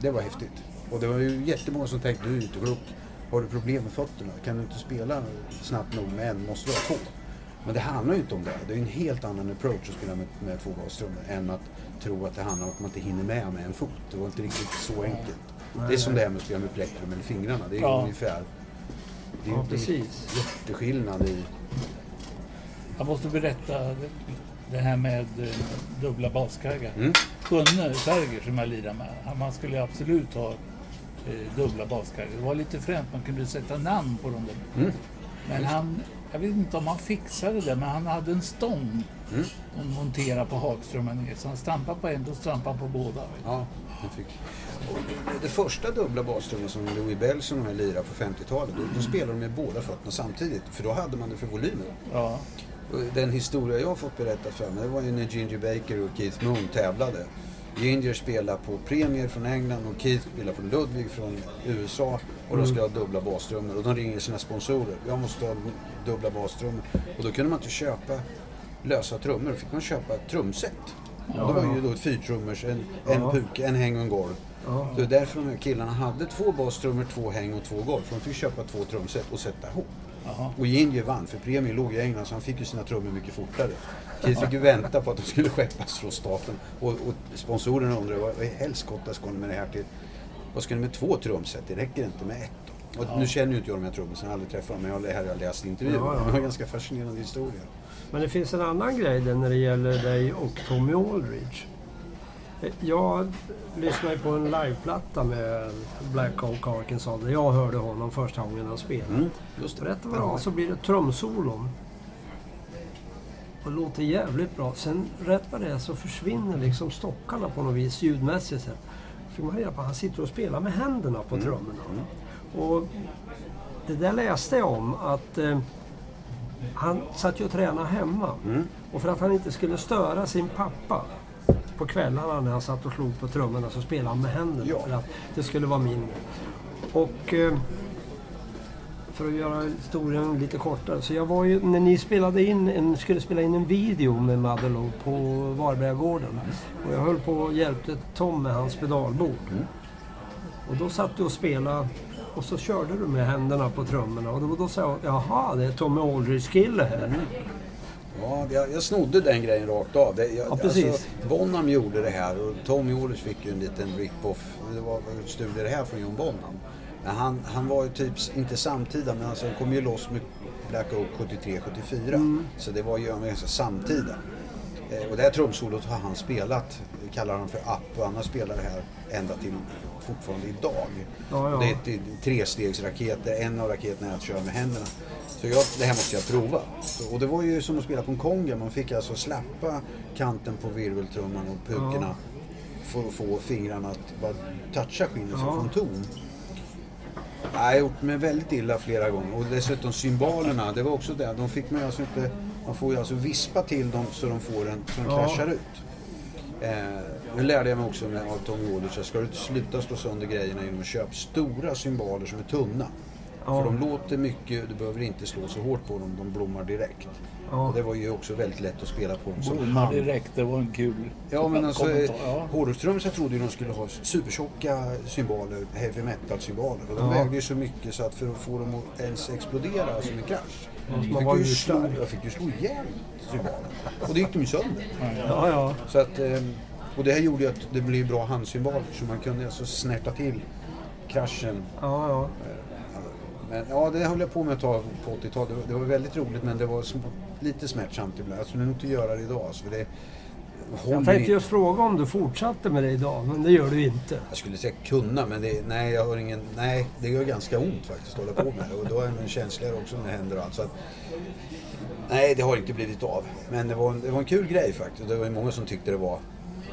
det var häftigt. Och det var ju jättemånga som tänkte, du är inte klok. Har du problem med fötterna? Kan du inte spela snabbt nog med en? Måste du ha två? Men det handlar ju inte om det. Det är en helt annan approach att spela med, med två bastrummor än att tro att det handlar om att man inte hinner med med en fot. Det var inte riktigt så enkelt. det är som det här med att spela med plektrum eller fingrarna. Det är Ja. ungefär... Det är Ja, precis. jätteskillnad i... Jag måste berätta det- här med eh, dubbla baskaggar. Mm. Gunne Berger som jag lirar med, man skulle absolut ha dubbla baskaggar. Det var lite fränt, man kunde sätta namn på dem där. Mm. Men han, jag vet inte om han fixade det, men han hade en stång Mm. som monterade på hakstrummen ner. Så han stampade på en, då stampade han på båda. Ja, jag fick. Och det första dubbla bastrummet som Louis Bellson och jag lirade på 50-talet, då, då spelade de med båda fötterna samtidigt. För då hade man det för volymen. Ja. Den historia jag har fått berättat för mig, det var ju när Ginger Baker och Keith Moon tävlade. Ginger spelade på Premier från England och Keith spelade på Ludwig från USA. Och de skulle ha dubbla bastrummor. Och de ringer sina sponsorer. Jag måste ha dubbla bastrummor. Och då kunde man inte köpa lösa trummor. Då fick man köpa ett trumset. Och det var ju då ett fyrtrummors, en, en Ja. en häng och en golv. Ja. Det är därför de här killarna hade två bastrummor, två häng och två golv. För de fick köpa två trumset och sätta ihop. Jaha. Och Ginger vann, för premien låg i England så han fick ju sina trummor mycket fortare. Keith fick ju vänta på att de skulle skeppas från staten. Och, och sponsorerna undrade vad i helskotta ska ni med det här till? Vad ska ni med två trumset? Det räcker inte med ett. då?" Och Nu känner ju inte jag de här trummorna, jag har aldrig träffat dem, men jag har, här jag läst intervjuer. Ja, ja. Det var en ganska fascinerande historia. Men det finns en annan grej där när det gäller dig och Tommy Aldridge. Jag lyssnade på en liveplatta med Black Oak Arkansas där jag hörde honom första gången han spelade. Mm, just Och rätt vad det så blir det trumsolon. Och det låter jävligt bra. Sen rätt vad det är så försvinner liksom stockarna på något vis ljudmässigt. sett. Fick man reda på han sitter och spelar med händerna på trummorna. Och det där läste jag om att eh, han satt ju och tränade hemma. Mm. Och för att han inte skulle störa sin pappa på kvällarna när han satt och slog på trummorna så spelade han med händerna Ja. för att det skulle vara mindre. Och eh, för att göra historien lite kortare. Så jag var ju, när ni spelade in en, skulle spela in en video med Madelov på Varbergagården. Och jag höll på och hjälpte Tom med hans pedalbord. Och då satt du och spelade och så körde du med händerna på trummorna. Och då, då sa jag, jaha det är Tommy Aldridge kille här. Ja, jag, jag snodde den grejen rakt av. Det, jag, Ja, precis. Alltså, Bonham gjorde det här och Tommy Aldridge fick ju en liten rip-off. Det var studier det här från John Bonham. Men han, han var ju typ, inte samtida, men alltså, han kom ju loss med Black Oak 73-74. Mm. Så det var ju ganska samtida. Eh, och det här trumsolot har han spelat, kallar han för App och han har spelat det här ända till fortfarande idag. Ja, ja. Det är ett- det är trestegsraket där en av raketerna är att köra med händerna. Så jag, det här måste jag prova. Så, och det var ju som att spela på en konga. Man fick alltså slappa kanten på virveltrumman och pukorna för att få fingrarna att bara toucha skinnet Ja. en ton. jag har gjort mig väldigt illa flera gånger. Och dessutom symbolerna, det var också det. De fick man alltså inte... Man får ju alltså vispa till dem så de får en, så de Ja. kraschar ut. Eh, nu lärde jag mig också med, av Tommy Wallich, så ska du sluta slå sönder grejerna genom att köpa stora symboler som är tunna. Ja. För de låter mycket, du behöver inte slå så hårt på dem, de blommar direkt. Ja. Och det var ju också väldigt lätt att spela på dem som Blommar hand. direkt, det var en kul Ja men alltså. Ja. hårdrockstrummisar trodde ju de skulle ha supertjocka symboler, heavy metal-symboler. Och de Ja. vägde ju så mycket så att för att få dem att ens explodera som en krasch. man fick ju slå, jag fick ju slå ihjäl symbolen. Och det gick de ju sönder. Ja, ja. Så att, eh, och det här gjorde ju att det blev bra handsymboler så man kunde alltså snärta till kraschen. ja, ja. Men ja, det höll jag på med ett tag på 80-talet. Det var- Det var väldigt roligt men det var lite smärtsamt ibland. Jag skulle nog inte göra det idag. Så det, Jag tänkte just fråga om du fortsatte med det idag, men det gör du inte. Jag skulle säga kunna, men det, nej, jag har ingen, nej, det gör ganska ont faktiskt att hålla på med det. Och då är man känsligare också när det händer och allt. Så att, nej, det har inte blivit av. Men det var, en, det var en kul grej faktiskt. Det var ju många som tyckte det var...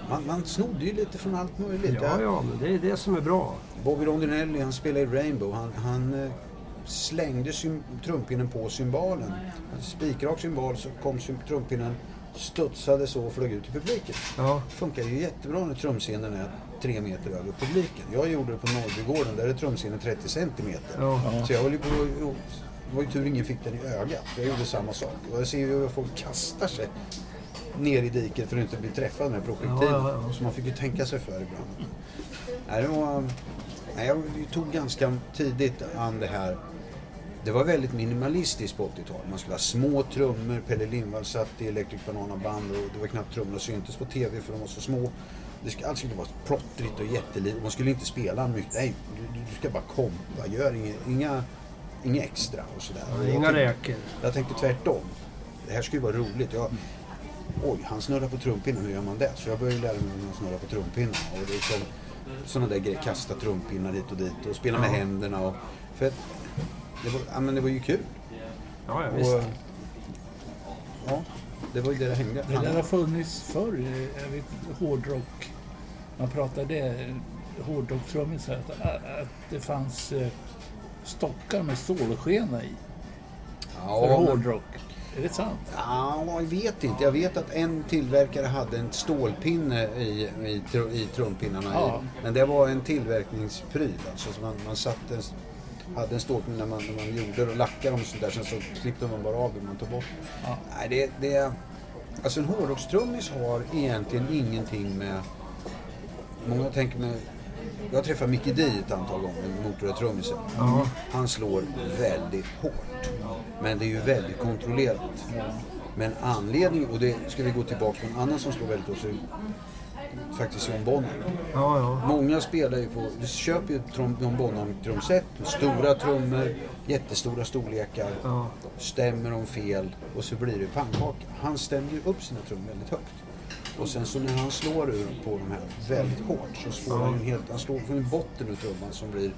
Man, man snodde ju lite från allt möjligt. Ja, ja, men det är det som är bra. Bobby Rondinelli, han spelade i Rainbow. Han, han eh, slängde trumpinnen på cymbalen. En spikrak cymbal så kom trumpinnen, studsade så och flög ut i publiken. Ja, funkar ju jättebra när trumscenen är tre meter över publiken. Jag gjorde det på Norrbygården, där är trumscenen 30 centimeter. ja. Så jag höll ju på och- det var ju tur ingen fick den i ögat. Jag gjorde samma sak. Och jag ser ju hur folk kastar sig ner i diket för att inte bli träffad med projektilen. Ja, ja, ja. Så man fick ju tänka sig för ibland. Nej, det var, nej, jag tog ganska tidigt an det här. Det var väldigt minimalistiskt på 80-talet. Man skulle ha små trummor. Pelle Lindvall satt i Electric Banana Band och det var knappt trummorna syntes på TV för de var så små. Det skulle, allt skulle vara plottrigt och jättelikt. Man skulle inte spela mycket. Nej, du, du ska bara kompa. Gör inga, inga, inga extra och sådär. Inga räkor. jag tänkte tvärtom. Det här skulle ju vara roligt. Jag, oj, han snurrar på trumpinnen. Hur gör man det? Så jag började lära mig hur man snurrar på trumpinnen. Och det är liksom sådana där grejer. Kasta trumpinnar hit och dit och spela med Ja. händerna. Och, för att, det, var, ja, men det var ju kul. Ja, ja Och, visst. ja, det var ju det det hängde. Det där har funnits förr, jag vet hårdrock. Man pratade hårdrockstrummisar, att, att det fanns eh, stockar med stålskena i för ja, men, hårdrock. Är det sant? ja, jag vet inte. Jag vet att en tillverkare hade en stålpinne i, i, i trumpinnarna. Ja. I, men det var en tillverkningspryl. Alltså, så man, man satte en, hade en stålpinne när man, när man gjorde och lackade dem och sånt där. Sen så klippte man bara av det man tog bort. Ja. Nej, det, det, alltså en hårdrockstrummis har egentligen ingenting med... Många tänker med... Jag har träffat Mickey D ett antal gånger, motortrumisen. Ja. Han slår väldigt hårt. Men det är ju väldigt kontrollerat. Men anledningen, och det ska vi gå tillbaka på en annan som slår väldigt hårt, så är faktiskt John Bonham. Ja, ja. Många spelar ju på, du köper ju John Bonham-trumset, stora trummor, jättestora storlekar, Ja. stämmer de fel och så blir det pannkaka. Han stämmer ju upp sina trummor väldigt högt. Och sen så när han slår ur på de här väldigt hårt så slår han ju helt, han slår från botten ur trumman som blir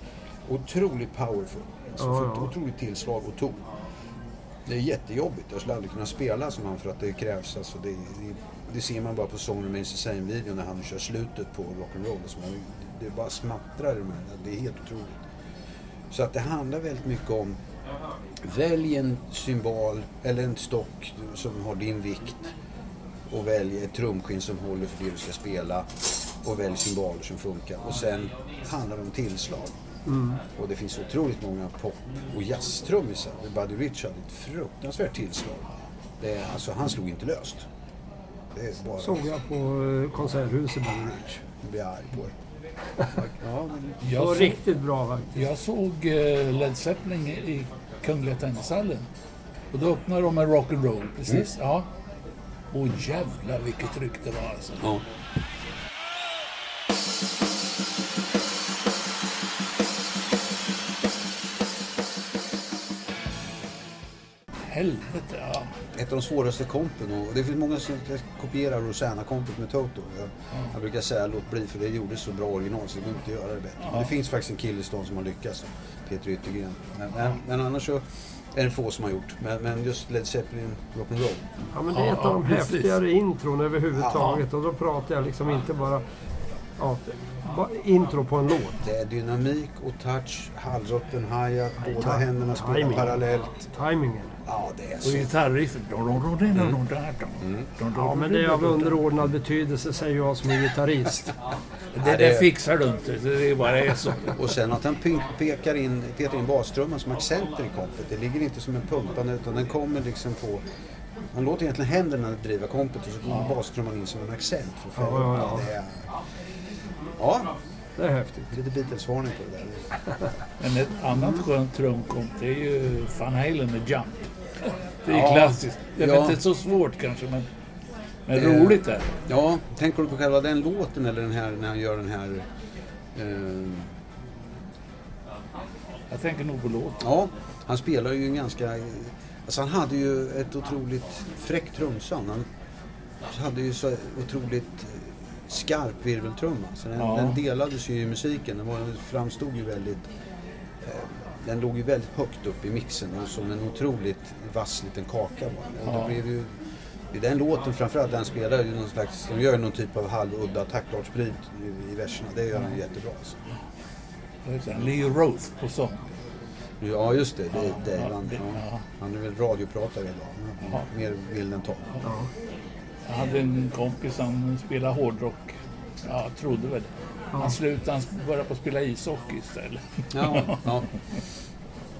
otroligt powerful. Alltså Ja, ja. otroligt tillslag och ton. Det är jättejobbigt. Jag skulle aldrig kunna spela som han för att det krävs. Alltså det, det, det ser man bara på Song Remains the Same-videon när han kör slutet på rock'n'roll. Alltså man- det bara smattrar i de här. Det är helt otroligt. Så att det handlar väldigt mycket om Välj en symbol eller en stock som har din vikt och välj ett trumskinn som håller för det du ska spela och välj symboler som funkar. Och sen handlar det om tillslag. Och det finns otroligt många pop och jazztrummisar. Buddy Rich hade ett fruktansvärt tillslag. Det, alltså, han slog inte löst. Det är bara... Såg jag på eh, Konserthuset Buddy Rich. Jag blir arg på det. Ja, men... Det Jag var såg, riktigt bra faktiskt. jag såg eh, Led Zeppelin i Kungliga Tennishallen. Och då öppnade de med rock'n'roll, precis. Ja. Och jävlar vilket tryck det var alltså. ja. Helvete, ja. ett av de svåraste kompen och det finns många som kopierar Rosanna-kompet med Toto. Jag, jag brukar säga låt bli för det gjorde så bra original så det går inte att göra det bättre. Men det finns faktiskt en kille i stan som har lyckats, Peter Yttergren. Men, men, men annars så är det få som har gjort. Men, men just Led Zeppelin Rock'n'Roll. Ja, men det är Ja, ett av de ja, precis. häftigare intron överhuvudtaget. Och då pratar jag liksom inte bara Ja, intro på en låt. Det är dynamik och touch, halvrutten hi-hat, båda händerna spelar timing. parallellt. Timingen. Ja, det är Och så. gitarriffet. Ja, men det är av underordnad betydelse säger jag som är gitarrist. Det det- där fixar du inte. Det är bara är så. Och sen att han pe- pekar in, petar in bastrumman som accenter i kompet. Det ligger inte som en pumpande utan den kommer liksom på... Han låter egentligen händerna driva kompet och så går bastrumman in som en accent. För Ja, ja, ja. Det är, ja, Det är häftigt. lite Beatles-varning på det där. Men ett annat skönt trumkomp det är ju Van Halen med Jump. Det är Ja, klassiskt. Det är ja. inte så svårt kanske men, men Eh, roligt är det. Ja, tänker du på själva den låten eller den här när han gör den här... Eh, Jag tänker nog på låten. ja, han spelar ju en ganska... Alltså han hade ju ett otroligt fräckt trumsound. Han hade ju så otroligt skarp virveltrumma. Så den, Ja. den delades ju i musiken. Den var, framstod ju väldigt... eh, Den låg ju väldigt högt upp i mixen och som en otroligt vass liten kaka var den. Och Ja. det blev ju... I den låten framförallt, den spelar ju någon slags... De gör någon typ av halvudda taktartsbryt i, i verserna. Det gör han ju jättebra. Alltså. Leo Roth på sång. Ja, just det. det, det Ja, han, ja. han är väl radiopratare idag. Mer vild än Tom. Ja. Jag hade en kompis som spelade hårdrock. Ja, jag trodde väl det. Han slutade, han började på att spela ishockey istället. Ja, ja.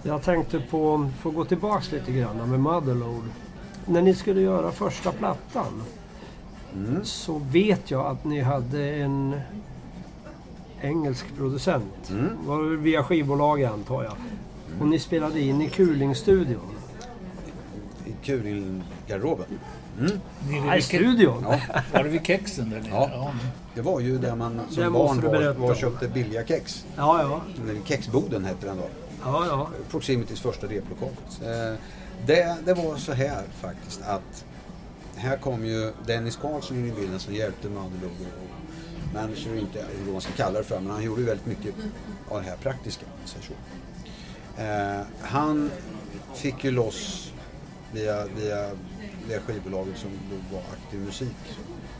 Jag tänkte på, få gå tillbaks lite grann med Motherload. När ni skulle göra första plattan Mm. så vet jag att ni hade en engelsk producent. Mm. Var det via skivbolag antar jag. Och ni spelade in i Kulingstudion. I Kuringgarderoben. Mm. Nere Nej, vid Ke- studion! Ja, Var det vid kexen där nere? Ja. det var ju där man Det som måste barn var, var köpte billiga kex. Ja, ja. Kexboden hette den då. ja, ja. Proximitys första replokal. Eh, Det, det var så här faktiskt att här kom ju Dennis Karlsson in i bilden som hjälpte Madelog och manager, inte vad man ska kalla det för, men han gjorde ju väldigt mycket av det här praktiska. så. Eh, han fick ju loss via, via det skivbolaget som då var Aktiv Musik.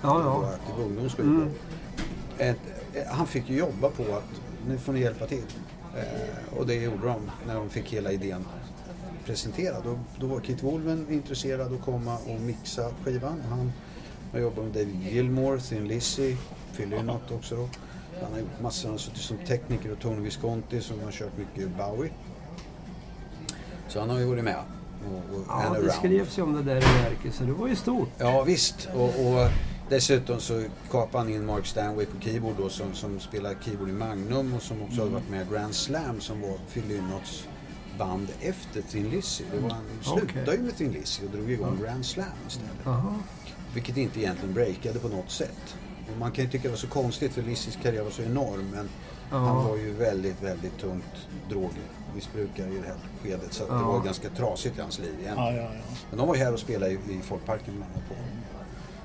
Ja, Det var ja. Aktiv Ungdoms skivbolag. Ett, eh, han fick ju jobba på att nu får ni hjälpa till. Eh, och det gjorde de när de fick hela idén presenterad. Då, då var Kit Wolven intresserad att komma och mixa skivan. Han har jobbat med David Gilmore, Thin Lizzy, Phil Lynott också då. Han har gjort massor, han har suttit som tekniker och Tony Visconti som har kört mycket Bowie. Så han har ju varit med. Och, och Ja, det skrevs ju om det där i verket så det var ju stort. Ja visst. Och, och dessutom så kapade han in Mark Stanway på keyboard då som, som spelar keyboard i Magnum och som också har varit med i Grand Slam som var Phil Lynotts band efter Thin Lizzy. Det var, han slutade Okej. ju med Thin Lizzy och drog igång Grand Slam istället. Jaha. Vilket inte egentligen breakade på något sätt. Och man kan ju tycka det var så konstigt för Lizzys karriär var så enorm men Ja. han var ju väldigt, väldigt tungt drogmissbrukare i det här skedet så att det var ganska trasigt i hans liv egentligen. Ja, ja, ja. Men de var ju här och spelade i, i Folkparken bland annat på.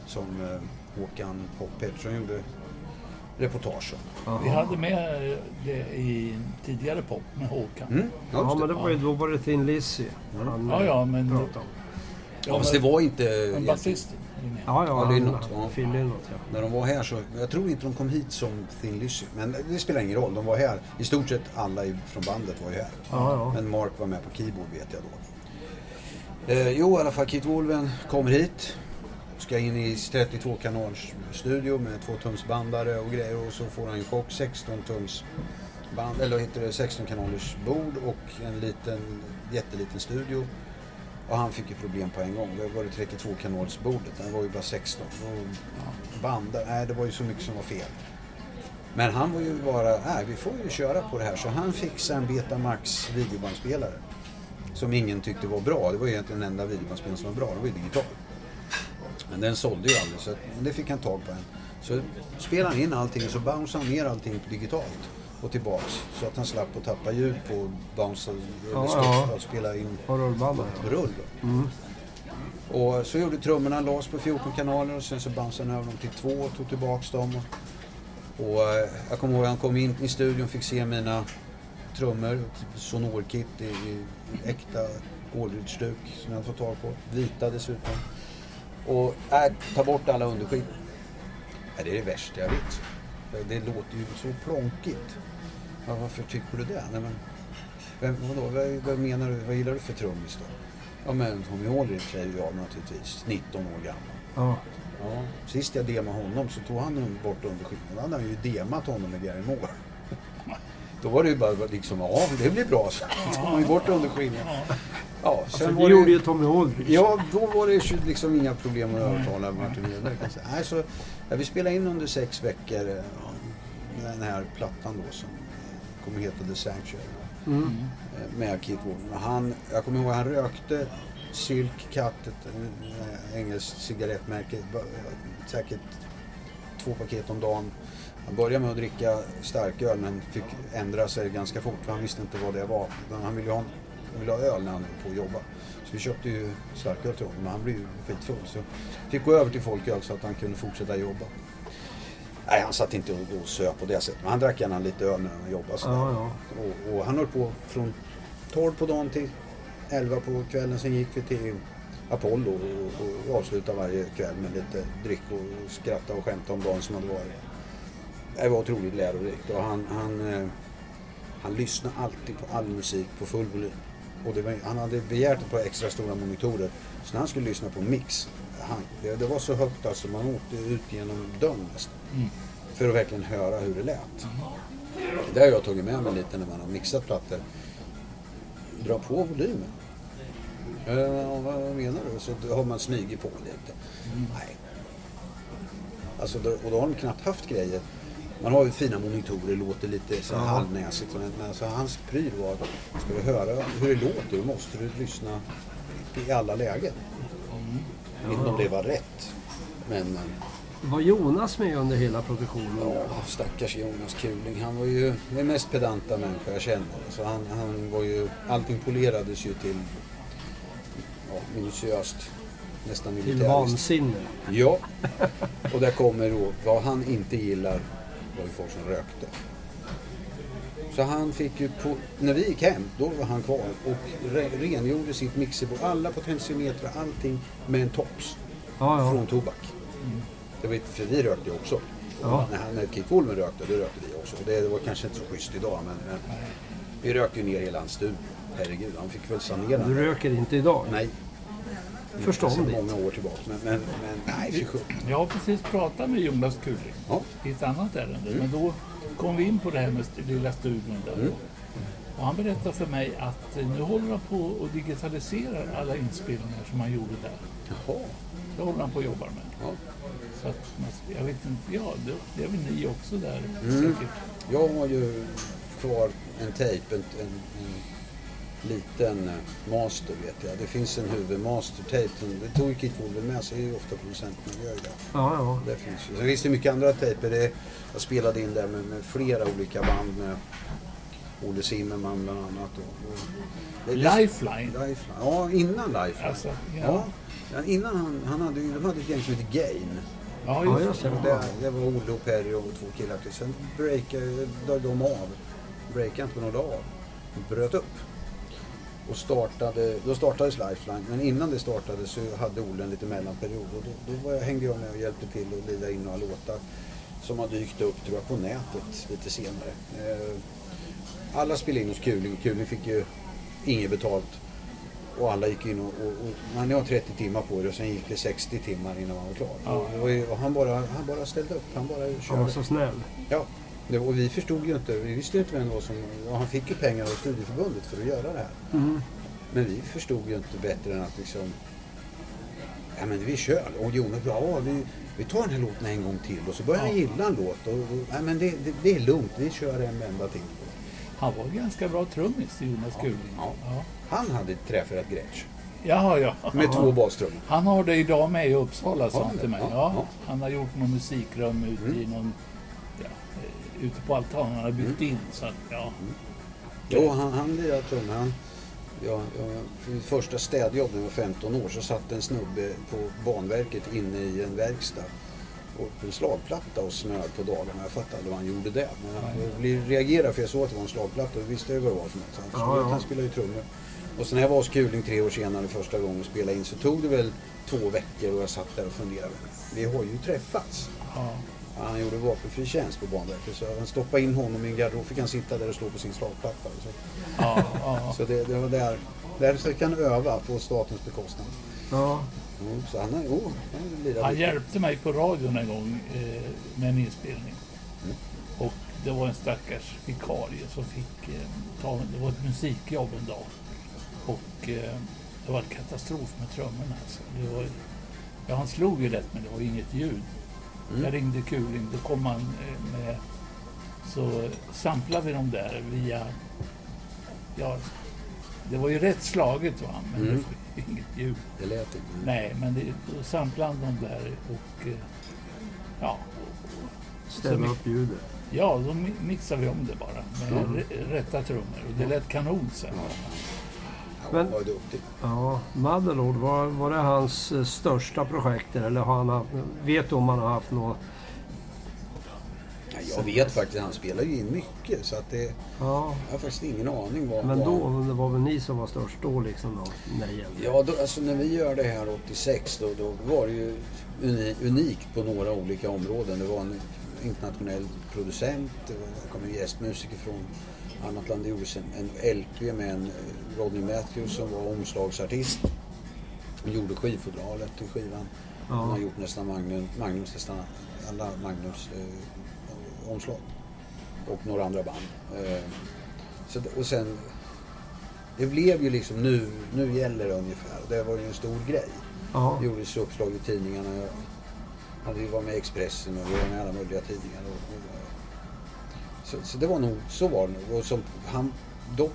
Som eh, Håkan Pop Pettersson gjorde reportage om. Vi hade med det i tidigare pop med Håkan. Mm, Ja, men det. var ju, då var det Thin Lizzy han Ja, ja, men... pratade om. Ja, fast det var inte... Ja, ja. Ja, Lynott, ja. Phil Lynott, ja. När de var här så, jag tror inte de kom hit som Thin Lizzy. Men det spelar ingen roll, de var här. I stort sett alla från bandet var ju här. Ja, ja. Men Mark var med på keyboard vet jag då. Eh, jo, i alla fall Kit Wolven kommer hit. Ska in i 32 kanals studio med 2 tums bandare och grejer och så får han ju chock 16 tums band, eller heter det, 16 kanalers bord och en liten, jätteliten studio. Och han fick ju problem på en gång. Det var det 32 kanals bordet, det var ju bara 16. Och band, nej det var ju så mycket som var fel. Men han var ju bara, nej vi får ju köra på det här. Så han fixade en Betamax videobandspelare. Som ingen tyckte var bra. Det var ju egentligen den enda videobandspelaren som var bra. Det var ju digital. Men den sålde ju aldrig så men det fick han tag på en. Så spelade han in allting och så bounceade han ner allting digitalt. Och tillbaks. Så att han slapp att tappa ljud på bounce eller Ja, och spela in Och rullbandet. rull. då. Och så gjorde trummorna, lades på 14 kanaler och sen så bounceade han över dem till två och tog tillbaks dem. Och eh, jag kommer ihåg han kom in i studion och fick se mina trummor, sonorkit i, i äkta Aldridge-stuk som jag hade fått tag på. Vita dessutom. Och äh, ta bort alla underskivor. Äh, det är det värsta jag vet. Det låter ju så plonkigt. Ja, varför tycker du det? Nej, men, vem, vadå, vad, vad menar du? Vad gillar du för trummis då? Ja men Tommy Aldrich är ju jag naturligtvis, 19 år gammal. Ja. Ja, sist jag demade honom så tog han bort hade han ju demat honom med Gary Moore. Då var det ju bara liksom, ja det blir bra så. Tog han ju bort underskinnen. Ja, sen det var gjorde det, ju Tommy Aldrich. Ja, då var det ju liksom inga problem att övertala Martin Edberg. kan jag säga. Nej, så ja, vi spelade in under sex veckor eh, den här plattan då som eh, kommer heta The Sanctuary. Mm. eh, Med Keith Walker. Han, jag kommer ihåg han rökte Silk Cut, ett eh, engelskt cigarettmärke, säkert två paket om dagen. Han började med att dricka starköl men fick ändra sig ganska fort för han visste inte vad det var. Han ville ha, han ville ha öl när han höll på att jobba. Så vi köpte ju starköl till honom men han blev ju skitfull. Så fick gå över till folköl så att han kunde fortsätta jobba. Nej, han satt inte och, söp på det sättet. Men han drack gärna lite öl när han jobbade. sådär. Ja, ja. Och, och han höll på från 12 på dagen till 11 på kvällen. Sen gick vi till Apollo och, och avslutade varje kväll med lite dryck och skratta och skämta om dagen som hade varit. Det var otroligt lärorikt och han, han, eh, han lyssnade alltid på all musik på full volym. Och var, han hade begärt ett par extra stora monitorer. Så när han skulle lyssna på mix, han, det, det var så högt alltså man åkte ut genom dörren nästan. För att verkligen höra hur det lät. Det har jag tagit med mig lite när man har mixat plattor. Dra på volymen. Eh, vad menar du? Så har man smugit på lite. Nej. Alltså, och då har de knappt haft grejer. Man har ju fina monitorer, låter lite så här Ja. halvnäsigt. Men alltså, hans pryl var att ska du höra hur det låter då måste du lyssna i alla lägen. Jag vet inte om det var rätt. Men eh, Var Jonas med under hela produktionen? Ja, stackars Jonas Kuling. Han var ju den mest pedanta människa jag känner. Så han, han var ju, allting polerades ju till ja, minutiöst. Nästan Till militäriskt. vansinne. Ja, och där kommer då, vad han inte gillar var ju folk som rökte. Så han fick ju, på, när vi gick hem, då var han kvar och re, rengjorde sitt mixerbord, alla potentiometrar, allting med en tops Ja, ja. från tobak. Det var, för vi rökte ju också. Ja. När, han- när Keith Wolmer rökte, då rökte vi också. Och det var kanske inte så schysst idag, men, men vi rökte ju ner hela hans studio. Herregud, han fick väl sanera. Du röker inte idag? Nej. Förståndigt. Sedan många år tillbaka. Men, men, men nej, fy sjutton. Jag har precis pratat med Jonas Kuling Ja. i ett annat ärende. Men då kom vi in på det här med lilla studion där. Mm. Och han berättade för mig att eh, nu håller han på och digitaliserar alla inspelningar som han gjorde där. Jaha. Det håller han på och jobbar med. Ja. Så att, jag vet inte, ja det, det är väl ni också där Mm. säkert. Jag har ju kvar en tejp, en, en, en liten eh, master vet jag. Det finns en huvudmaster-tejp. Det tog ju Keith Wolver med sig, det är ju ofta producenterna gör det. Ja, ja. Det finns ju. Sen finns det mycket andra tejper. Det, jag spelade in där med, med flera olika band med Olle Zimmerman bland annat. Och, och, det- Lifeline. Lifeline. Ja, innan Lifeline. Alltså, ja. ja. Ja, innan han, han hade, de hade ett gäng som hette Gain. Ja, Ja, just det. Och det, det var Olle och Perry och två killar till. Sen breakade de av. Breakade inte men de la av. De bröt upp. Och startade, då startades Lifeline. Men innan det startade så hade Olle en liten mellanperiod. Och då, då var jag, hängde jag med och hjälpte till att lira in några låtar. Som har dykt upp tror jag på nätet lite senare. Eh, alla spelade in hos Kuling. Kuling fick ju inget betalt. Och alla gick in och, och, och man har 30 timmar på det och sen gick det 60 timmar innan man var klar. Ja. Och, och han, bara, han bara ställde upp. Han bara Han körde. var så snäll. Ja, det, och vi förstod ju inte, vi visste ju inte vem det var som, ja, han fick ju pengar av studieförbundet för att göra det här. Mm. Men vi förstod ju inte bättre än att liksom, ja men vi kör. Och Jonas bara, ja vi, vi tar den här låten en gång till och så börjar han gilla en låt. Och, och, ja, men det, det, det är lugnt, vi kör en vända till. Han var ganska bra trummis, Jonas Kuling. ja. Ja. Han hade träffat Gretsch Jaha, ja. med två bastrummor. Han har det idag med i Uppsala, sa han till mig. Ja, Ja, ja. Han har gjort någon musikrum ute Mm. i någon... Ute på altanen. Han har byggt in så att, ja. Jo, han, han lirade trummor. Han, ja, ja, för mitt första städjobb när jag var 15 år så satt en snubbe på Banverket inne i en verkstad och på en slagplatta och smög på dagarna. Jag fattade aldrig vad han gjorde det. Men jag, reagerade för jag såg att det var en slagplatta och visste jag vad det var för något. Så han förstod Ja, ja. att han spelade ju trummor. Och sen när jag var hos Kuling tre år senare första gången och spelade in så tog det väl två veckor och jag satt där och funderade. Vi har ju träffats. ja. Han gjorde vapenfri tjänst på Banverket så han stoppade in honom i en garderob fick han sitta där och slå på sin slagplatta. Så, Ja, ja. så det, det var där, där så kan öva på statens bekostnad. Ja. Mm, så han oh, han Han hjälpte mig på radion en gång eh, med en inspelning. Mm. Och det var en stackars vikarie som fick eh, ta, det var ett musikjobb en dag. Och eh, det var en katastrof med trummorna. Alltså. Det var, ja, han slog ju rätt men det var inget ljud. Mm. Jag ringde Kuling, då kom han eh, med... Så samplade vi dem där via... Ja, det var ju rätt slaget va, men Mm. det var inget ljud. Det lät inte. Nej, men det, då samplade de där och eh, ja, Ställa upp ljudet. ja, då mi- mixade vi om det bara med Mm. rätta trummor och det lät kanon sen. Ja, Men- var duktig. Ja, Madelord, var, var det hans eh, största projekt eller har han haft, vet du om han har haft något? Ja, jag vet faktiskt, han spelar ju in mycket så att det, Ja, jag har faktiskt ingen aning vad men vad då, han- det var väl ni som var störst då liksom då, när det gällde? Ja, då, alltså när vi gör det här 86 då, då var det ju uni, unikt på några olika områden. Det var en internationell producent, det kom en gästmusiker från annat land. Det gjordes en, en LP med en eh, Rodney Matthews som var omslagsartist. Han gjorde skivfodralet till skivan. Ja. Han har gjort nästan Magnum, Magnums nästan alla Magnums eh, omslag. Och några andra band. Eh, så, och sen det blev ju liksom nu, nu gäller det ungefär. Det var ju en stor grej. Ja, Det gjordes uppslag i tidningarna. Vi var med i Expressen och vi var med i alla möjliga tidningar. Och, och, så, så det var nog, så var det nog. Och som han, dock,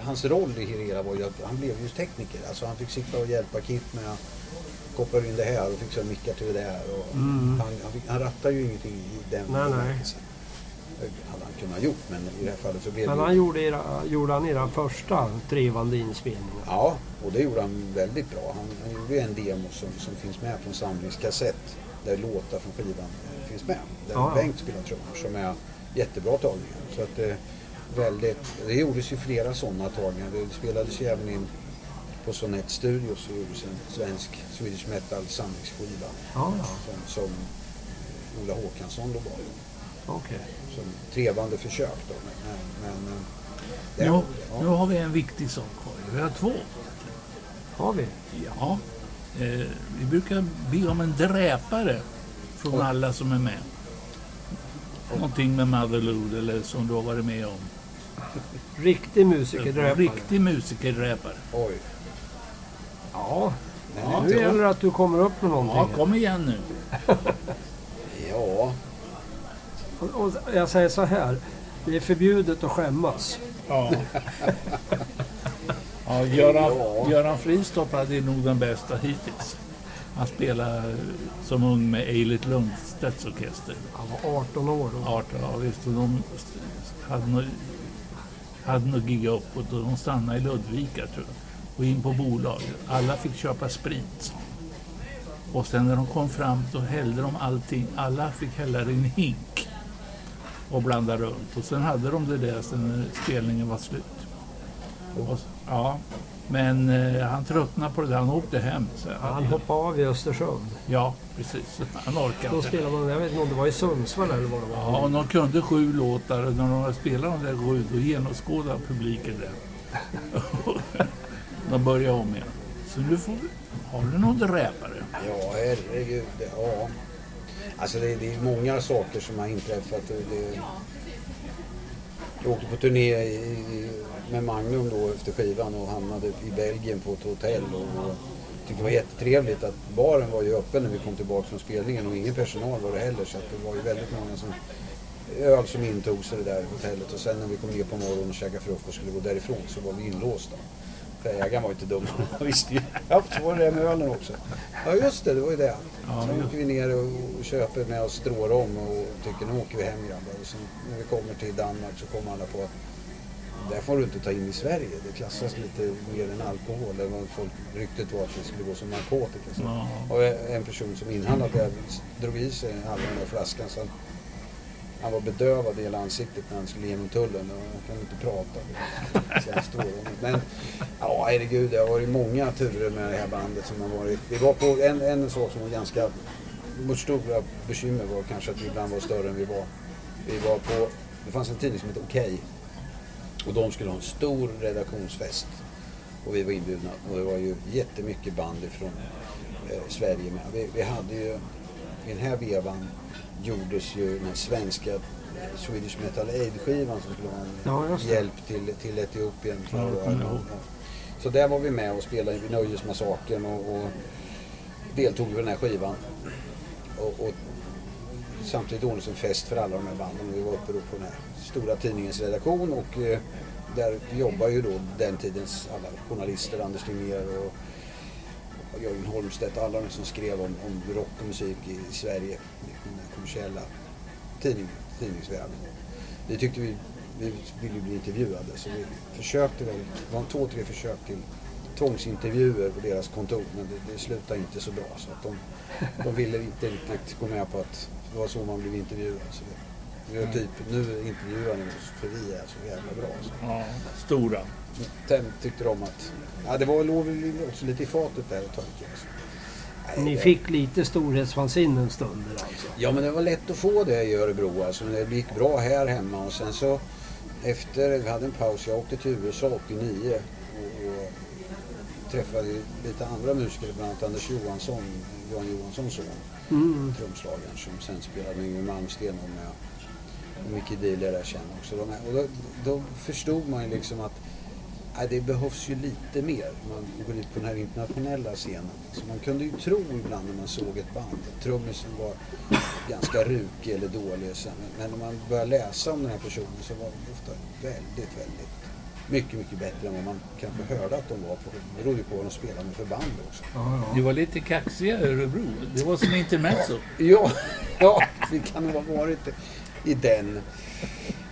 hans roll i det hela var ju att han blev ju tekniker. Alltså han fick sitta och hjälpa Kit med att koppla in det här och fixa mickar till det där. Och Mm. han, han, fick, han rattar ju ingenting i den Nej, nej. hade han kunnat gjort men i det här fallet så blev men det han gjorde, era, gjorde han era första trevande inspelningar? Ja, och det gjorde han väldigt bra. Han, han gjorde en demo som, som finns med på en samlingskassett där låtar från skivan finns med. Där ja. Bengt spelar trummor som är jättebra tagningar. Så att, eh, väldigt, det gjordes ju flera sådana tagningar. Det spelades ju även in på Sonett Studios så gjordes en svensk Swedish Metal samlingsskiva Ja, ja, som, som Ola Håkansson låg bakom. okej. Som trevande försök då. Men, men, eh, det, Nu, ja. nu har vi en viktig sak kvar. Vi har två. Har vi? Ja, eh, vi brukar be om en dräpare från Oj. alla som är med. Någonting med Motherlood eller som du har varit med om. Riktig musikerdräpare? Riktig musikerdräpare. Oj. Ja, Nej, Ja, nu gäller det att du kommer upp med Ja, någonting. kom igen nu. Ja, Och- Och jag säger så här, det är förbjudet att skämmas. Ja. ja, Göran, Ja. Göran Fristorp är nog den bästa hittills. Han spelade som ung med Eilert Lundstedts orkester. Han var 18 år då. 18, ja visst. Och de hade nog, hade nog giggat upp och de stannade i Ludvika tror jag. Och in på bolaget. Alla fick köpa sprit. Och sen när de kom fram så hällde de allting. Alla fick hälla det i en hink. Och blanda runt. Och sen hade de det där sen när spelningen var slut. Och, ja. Men eh, han tröttnade på det där. Han åkte hem. Så, Han hoppade av i Östersund. Ja, precis. Han orkade Då inte. spelade man, jag vet inte om det var i Sundsvall eller vad det var. Ja, och de kunde sju låtar och när de spelat de där sju då genomskådade publiken det. de började om igen. Så nu får vi... Har du någon dräpare? Ja, herregud. det- Ja. Alltså det, det är många saker som har inträffat. Det, det, jag åkte på turné i, i, med Magnum då efter skivan och hamnade i Belgien på ett hotell. Och, och tyckte det var jättetrevligt att baren var ju öppen när vi kom tillbaka från spelningen och ingen personal var det heller. Så att det var ju väldigt många som öl som intogs i det där hotellet och sen när vi kom ner på morgonen och käkade frukost och skulle gå därifrån så var vi inlåsta. För ägaren var inte dum. Han visste ju. Ja, så var det det med ölen också. Ja just det, det var ju det. Sen åker vi ner och och köper med oss strårom och tycker nu åker vi hem grabbar. Och sen när vi kommer till Danmark så kommer alla på att det får du inte ta in i Sverige. Det klassas lite mer än alkohol. Det var folk, ryktet var att det skulle gå som narkotika. Så. Och en person som inhandlade det drog i sig halva den där flaskan. Så han, han var bedövad i hela ansiktet när han skulle igenom tullen och han kunde inte prata. Så. Men ja, herregud, det har varit många turer med det här bandet som har varit. Vi var på en, en sak som var ganska vårt stora bekymmer var kanske att vi ibland var större än vi var. Vi var på, det fanns en tidning som hette Okej. Och de skulle ha en stor redaktionsfest. Och vi var inbjudna. Och det var ju jättemycket band ifrån eh, Sverige med. Vi, vi hade ju, i den här vevan gjordes ju den svenska eh, Swedish Metal Aid-skivan som skulle vara en Ja, hjälp till, till Etiopien. var. kommer jag ihåg. Så där var vi med och spelade i Nöjesmassakern och, och deltog i den här skivan. Och, och samtidigt ordnades en fest för alla de här banden. Vi var uppe på den här stora tidningens redaktion och eh, där jobbar ju då den tidens alla journalister, Anders Tegnér och, Jörgen Holmstedt, alla de som skrev om, om rock och musik i Sverige, i den kommersiella tidning, tidningsvärlden. Vi tyckte vi, vi ville bli intervjuade så vi försökte väl, det var två, tre försök till tvångsintervjuer på deras kontor men det, det slutade inte så bra så att de, de ville inte riktigt gå med på att det var så man blev intervjuad. Så vi, vi var typ, nu intervjuar ni oss för vi är så jävla bra. Så. Ja, stora. Sen tyckte de att, ja det var, låg också lite i fatet där ett tag. Alltså. Nej, Ni det- fick lite storhetsvansinne stunder alltså? Ja men det var lätt att få det i Örebro alltså. Det gick bra här hemma och sen så efter, vi hade en paus, jag åkte till USA 89 och, och träffade lite andra musiker, bland annat Anders Johansson, Johan Johanssons son, Mm. trumslagaren som sen spelade med Yngwie Malmsteen och med och Micke Dealer där sen också. De här, och då, då förstod man ju liksom att nej, det behövs ju lite mer. Man går ut på den här internationella scenen. Så man kunde ju tro ibland när man såg ett band att trummisen var ganska rukig eller dålig. Sen. Men när man börjar läsa om den här personen så var de ofta väldigt, väldigt mycket, mycket bättre än vad man kanske hörde att de var. På. Det berodde ju på vad de spelade med för band också. Ja, ja. var lite kaxiga Örebro. Det var som intermezzo. Ja, ja, vi kan nog ha varit i den.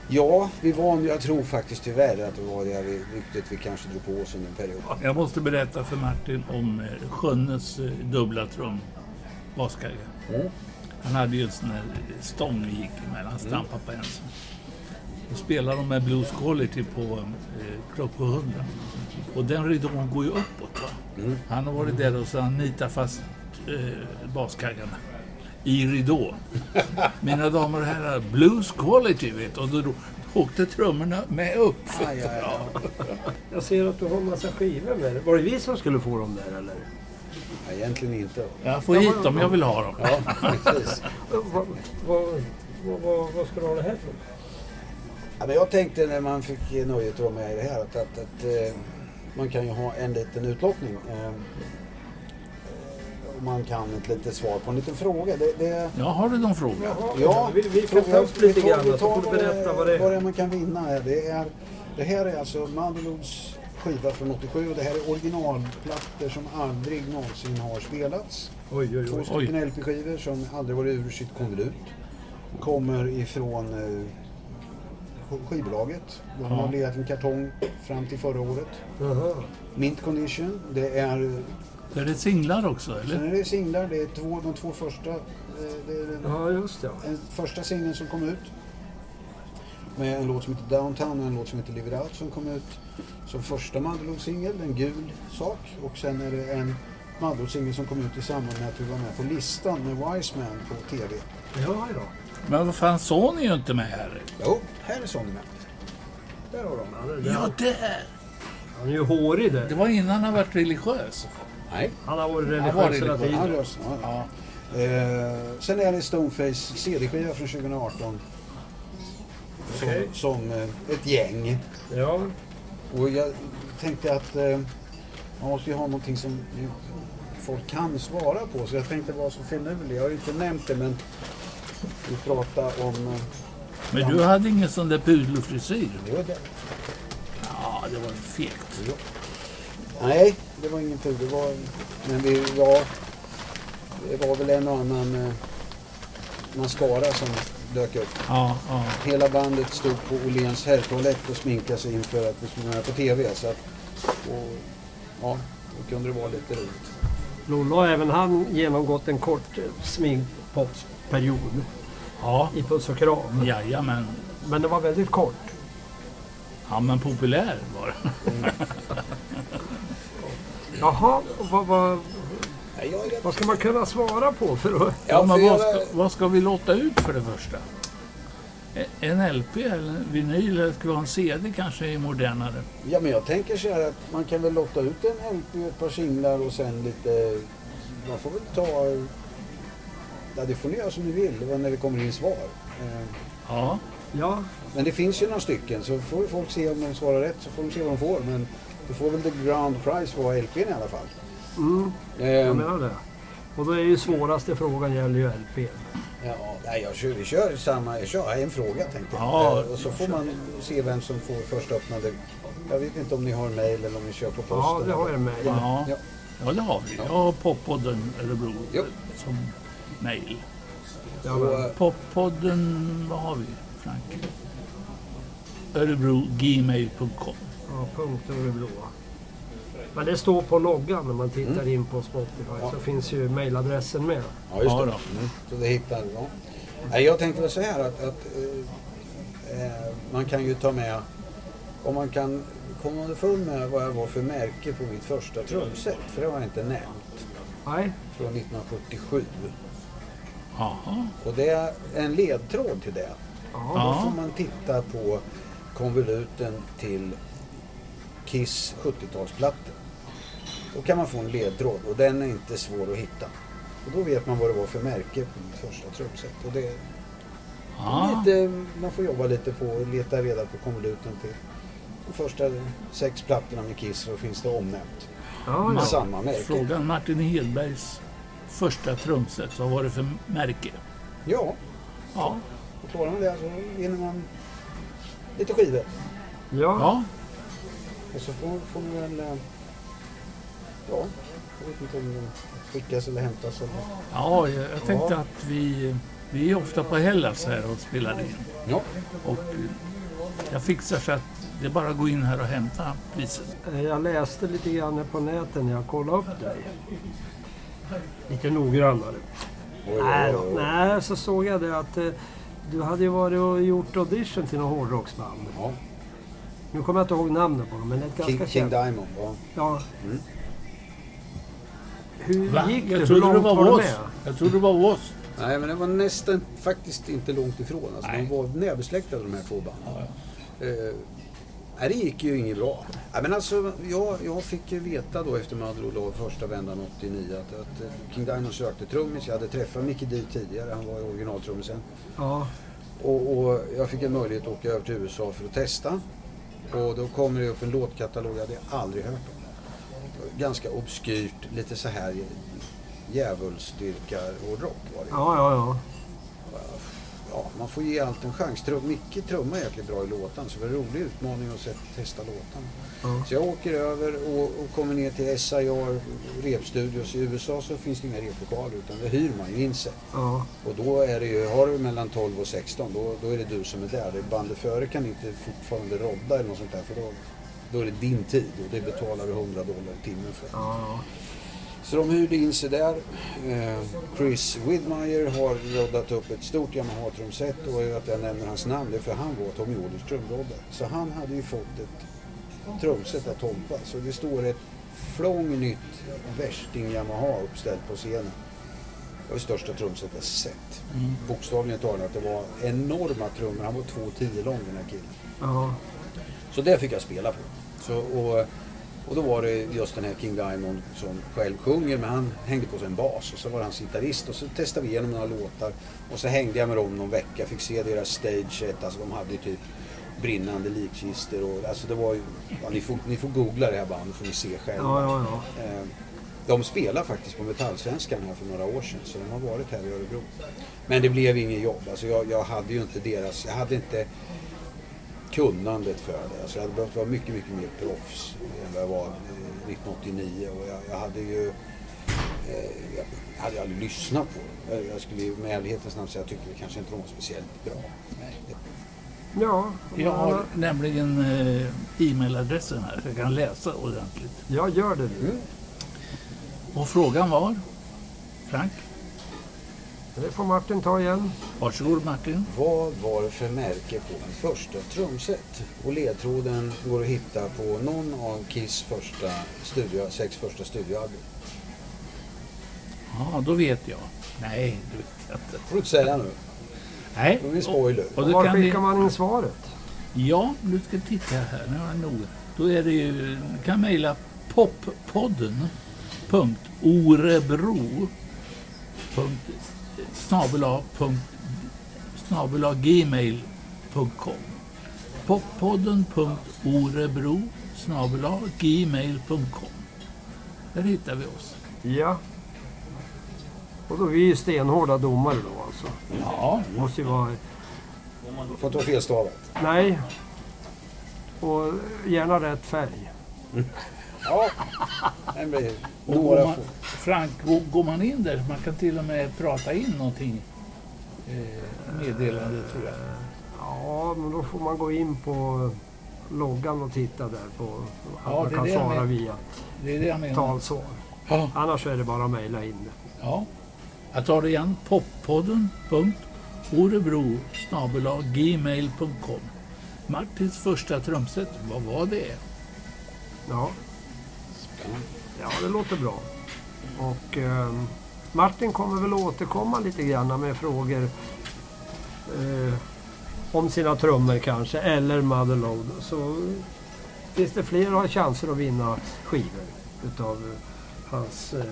Ja, vi var, jag tror faktiskt tyvärr att det var det vi- ryktet vi kanske drog på oss under en period. Jag måste berätta för Martin om eh, Sjönnes eh, dubbla trum. Baskagge. Mm. Han hade ju en sån här stång gick emellan, stampade på en sån. Då spelade de med Blues Quality på eh, Klocko 100. Och den ridån går ju uppåt. Va? Mm. Han har varit där och så han nitat fast eh, baskaggarna i ridån. Mina damer och herrar, Blues Quality vet du. Och då, då åkte trummorna med upp. Aj, aj, aj. Jag ser att du har en massa skivor med dig. Var det vi som skulle få dem där eller? Ja, egentligen inte. Jag får hit dem, jag vill ha dem. Ja, vad, vad, vad, vad ska du ha det här för? Ja, men jag tänkte när man fick nöjet att vara med i det här att, att, att eh, man kan ju ha en liten utlottning. Eh, och man kan ett litet svar på en liten fråga. Det, det, Ja, har du någon fråga? Ja, vi, vi kan ta upp lite grann så får du berätta vad det Vad det är. är man kan vinna här. Det, är, det här är alltså Mandeloods skiva från 87 och det här är originalplattor som aldrig någonsin har spelats. Oj, oj, Två oj. stycken LP-skivor som aldrig varit ur sitt konvolut. Kommer ifrån eh, skivbolaget. De har legat i en kartong fram till förra året. Jaha. Mint condition. Det är, Är det singlar också, sen eller? är det singlar. Det är två, de två första. eh, Det är den Ja, just det. den första singeln som kom ut. Med en låt som heter Downtown och en låt som heter Live It Out som kom ut som första Mandelord-singel, en gul sak. Och sen är det en Mandelord-singel som kom ut i samband med att vi var med på listan med Wiseman på TV. Ja, ja. Men vad fan, Sony är ju inte med här. Jo, här är sången med. Där har de. Han är, Ja, där! han är ju hårig Det där. var innan han var religiös. Nej. Han har varit Han var religiös hela tiden. lös. Ja. Ja. Eh, sen är det Stoneface CD-skiva från 2018. Som, Okej. som eh, ett gäng. Ja. Och jag tänkte att eh, man måste ju ha någonting som folk kan svara på. Så jag tänkte vara så finurlig. Jag har ju inte nämnt det men vi pratar om... Eh, Men du hade ingen sån där pudelfrisyr? det var det. Ja, det var fegt. Nej, det var ingen tur. Det var, men vi var... Det var väl en och annan eh, mascara som dök upp. Ja, ja. Hela bandet stod på Åhléns herrtoalett och sminkade sig inför att vi skulle vara på TV. Så att, och, ja, då kunde det vara lite roligt. Lollo har även han genomgått en kort eh, sminkpopsperiod Ja, i Puss och kram. jajamän. Men det var väldigt kort. Ja, men populär var den. Jaha, och vad, vad, Vad ska man kunna svara på för att... Ja, men för vad ska, vad ska vi låta ut för det första? En LP eller vinyl eller ska vi ha en CD kanske är modernare? Ja, men jag tänker så här att man kan väl lotta ut en LP, ett par singlar och sen lite... Man får väl ta... Ja, det får ni göra som ni vill det var när det kommer in svar. Eh, Ja, Ja, Men det finns ju några stycken så får ju folk se om de svarar rätt så får de se vad de får. Men då får väl the ground prize vara LPn i alla fall. mm, Eh, jag menar det. Och då är ju svåraste frågan gäller ju LP. ja, nej, jag kör, vi kör samma, jag kör en fråga tänkte jag. Ja. Eh, och så får man se vem som får först öppnade. Jag vet inte om ni har mail eller om ni kör på posten. Ja, det har jag med. ja. Ja. ja det har vi. Jag har Poppodden Örebro Jo. som mail. Ja, Poppodden, vad har vi Frank? Örebro gmail.com. ja, punkt Örebro. Men det står på loggan när man tittar in på Spotify Ja. så finns ju mailadressen med. Ja, just Ja, det. då. Mm. Så det hittar ja. Nej, Jag tänkte väl så här att, att eh, eh, man kan ju ta med, om man kan komma underfund med vad jag var för märke på mitt första trumset, för det har jag inte nämnt, Nej, från 1977. Jaha. Och det är en ledtråd till det. ja, Då får man titta på konvoluten till Kiss 70-talsplattor. Då kan man få en ledtråd och den är inte svår att hitta. Och då vet man vad det var för märke på mitt första trumset. Och det, lite, man får jobba lite på och leta reda på konvoluten till de första sex plattorna med Kiss så finns det omnämnt. ja, Med ja. samma märke. Frågan Martin Hedbergs första trumset, vad var det för märke? Ja, Ja. och klarar man det så vinner man lite skivor. ja. ja. Och så får, får man väl... eh, Ja, jag vet inte om de skickas eller hämtas eller... Ja, jag, jag tänkte Ja. att vi, vi är ofta på Hellas här och spelar in. Ja, Och eh, jag fixar så att det är bara att gå in här och hämta priset. Eh, Jag läste lite grann på nätet när jag kollade upp dig. Lite noggrannare. Oj, Nej, då. Nej, så såg jag det att eh, du hade ju varit och gjort audition till något hårdrocksband. Ja, Nu kommer jag inte ihåg namnet på dem, men det är ett ganska King, King känt. Diamond. Ja. Ja. Mm. Hur Va? gick det? Jag Hur trodde det långt var var du med? Jag trodde det var oss. Nej, men det var nästan faktiskt inte långt ifrån. Alltså, Nej. de var närbesläktade de här två banden. Ja, ja. Eh, nej, det gick ju inget bra. Nej, men alltså, jag, jag fick ju veta då efter man hade rullat av första vändan 89 att, att eh, King Diamond sökte trummis. Jag hade träffat Mickey D tidigare, han var originaltrummisen. Ja. Och, och jag fick en möjlighet att åka över till USA för att testa. Och då kommer det upp en låtkatalog jag hade aldrig hört om. Ganska obskyrt, lite så här djävulsdyrka hårdrock var det. Ja, ja, ja. Ja, man får ge allt en chans. Trum, Micke trummar jäkligt bra i låten så det var en rolig utmaning att testa låten. Ja. Så jag åker över och, och kommer ner till SIR repstudios. I USA så finns det inga replokaler utan det hyr man ju in sig. ja. Och då är det ju, har du mellan 12 och 16 då, då är det du som är där. Det bandet före kan inte fortfarande rodda eller något sånt där för då, då är det din tid och det betalar du 100 dollar i timmen för. ja. Så de hyrde in sig där. Eh, Chris Widmeyer har roddat upp ett stort Yamaha-trumset och att jag nämner hans namn det är för han var Tommy Orders trumroddare. Så han hade ju fått ett trumset av Tompa. Så det står ett flång nytt värsting Yamaha uppställt på scenen. Det var det största trumset jag sett. Mm. Bokstavligen talat, det var enorma trummor. Han var 2,10 lång den här killen. ja. Så det fick jag spela på. Så, och, och då var det just den här King Diamond som själv sjunger men han hängde på sig en bas och så var han gitarrist och så testade vi igenom några låtar och så hängde jag med dem någon vecka, fick se deras stage set, alltså de hade ju typ brinnande likkistor och alltså det var ju, ja, ni, får, ni får googla det här bandet får ni se själva. Ja, ja, ja. Eh, De spelar faktiskt på Metallsvenskan här för några år sedan så de har varit här i Örebro. Men det blev inget jobb, alltså jag, jag hade ju inte deras, jag hade inte kunnandet för det. Alltså jag hade behövt vara mycket, mycket mer proffs än vad jag var eh, 1989 och jag, jag hade ju eh, jag hade aldrig lyssnat på det. Jag, jag skulle ju med ärlighetens namn säga att jag tyckte kanske inte de var speciellt bra. Ja, Jag har nämligen eh, e-mailadressen här så jag kan läsa ordentligt. ja, gör det. Mm. Och frågan var? Frank? Det får Martin ta igen. Varsågod Martin. Vad var det för märke på mitt första trumset? Och ledtråden går att hitta på någon av Kiss första studio, sex första studioalbum. Ja, då vet jag. Nej, det vet jag inte. får du inte säga nu. Nej. Då är det spoiler. Och då Var kan skickar man in svaret? ja, du ska titta här. Nu har jag nog. Då är det ju, du kan mejla poppodden punkt orebro punkt snabel-a punkt snabel-a gmail.com Där hittar vi oss. Ja. Och då är vi ju stenhårda domare då alltså. Ja, Måste ju vara... Du får inte vara felstavat. Nej. Och gärna rätt färg. Ja, det blir några man, få. Frank, går, man in där, man kan till och med prata in någonting eh, meddelande tror jag. Ja, men då får man gå in på loggan och titta där på att Ja, man det är kan svara via Det är det jag menar. talsvar. Ja. Annars är det bara att mejla in det. ja. Jag tar det igen. Poppodden. punkt Orebro snabel-a gmail.com Martins första trumset, vad var det? Ja. Ja det låter bra. Och eh, Martin kommer väl återkomma lite grann med frågor eh, om sina trummor kanske, eller Motherload. Så finns det flera chanser att vinna skivor utav eh, hans eh,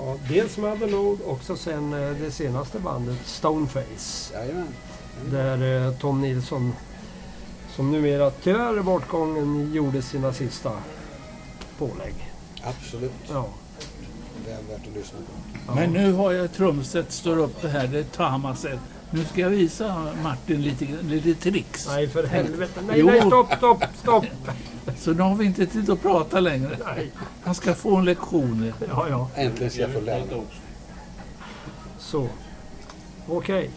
Ja, dels Motherload och så sen eh, det senaste bandet Stoneface. Jajamän. Där eh, Tom Nilsson, som numera tyvärr är bortgången, gjorde sina sista pålägg. Absolut. Ja. Väl värt att lyssna på. ja. Men nu har jag trumset står uppe här, det är Tamaset. Nu ska jag visa Martin lite, lite tricks. Nej för helvete. Nej, Jo. nej, stopp, stopp, stopp. Så nu har vi inte tid att prata längre. Nej. Han ska få en lektion. Ja, ja. Äntligen ska jag få lära mig. Så. Okej.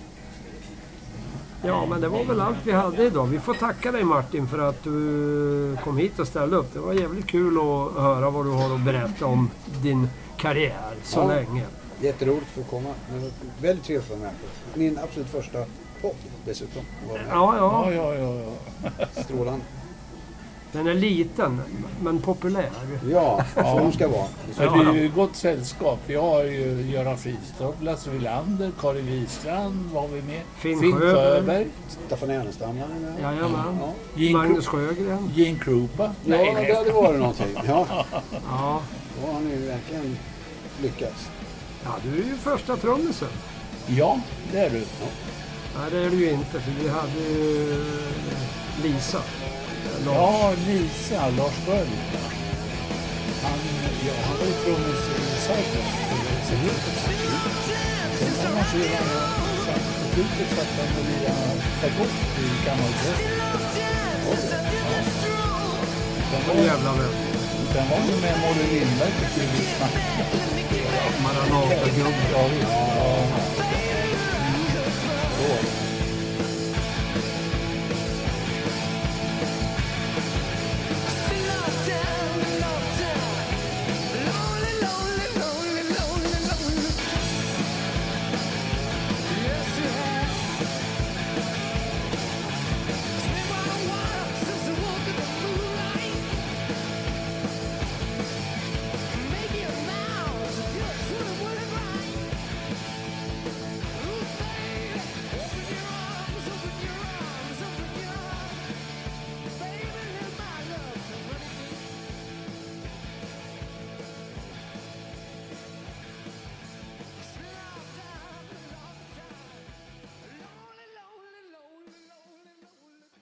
Ja, men det var väl allt vi hade idag. Vi får tacka dig Martin för att du kom hit och ställde upp. Det var jävligt kul att höra vad du har att berätta om din karriär så Ja. länge. Jätteroligt att få komma. Det var väldigt trevligt att vara med. Min absolut första podd dessutom. Ja, ja. ja, ja. ja. Strålande. Den är liten, men populär. Ja, så de ska vara. Men det är ju gott sällskap. Vi har ju Göran Fridström, Lasse Wilander, Karin Wistrand, vad har vi med? Finn Finn Sjöberg. Staffan Ernestam var med. Jajamän. Ja, Gene, Magnus Sjögren. Gene Krupa. ja Nej, det nej. hade varit någonting. Ja, Ja. då har ni ju verkligen lyckats. ja, du är ju första trummisen. Ja, det är du. Nej, det är du ju inte, för vi hade ju Lisa. Lars. Ja, Lisa, Lars Sköld. Han, ja, han var ju trummis i Cyclones. Sen har man sedan satt på slutet satt han och lirade fagott i gammal. Den var, jävla vän. den var ju med Molly Lindberg på Kul. Maranata-gubben. Ja, visst. Ja.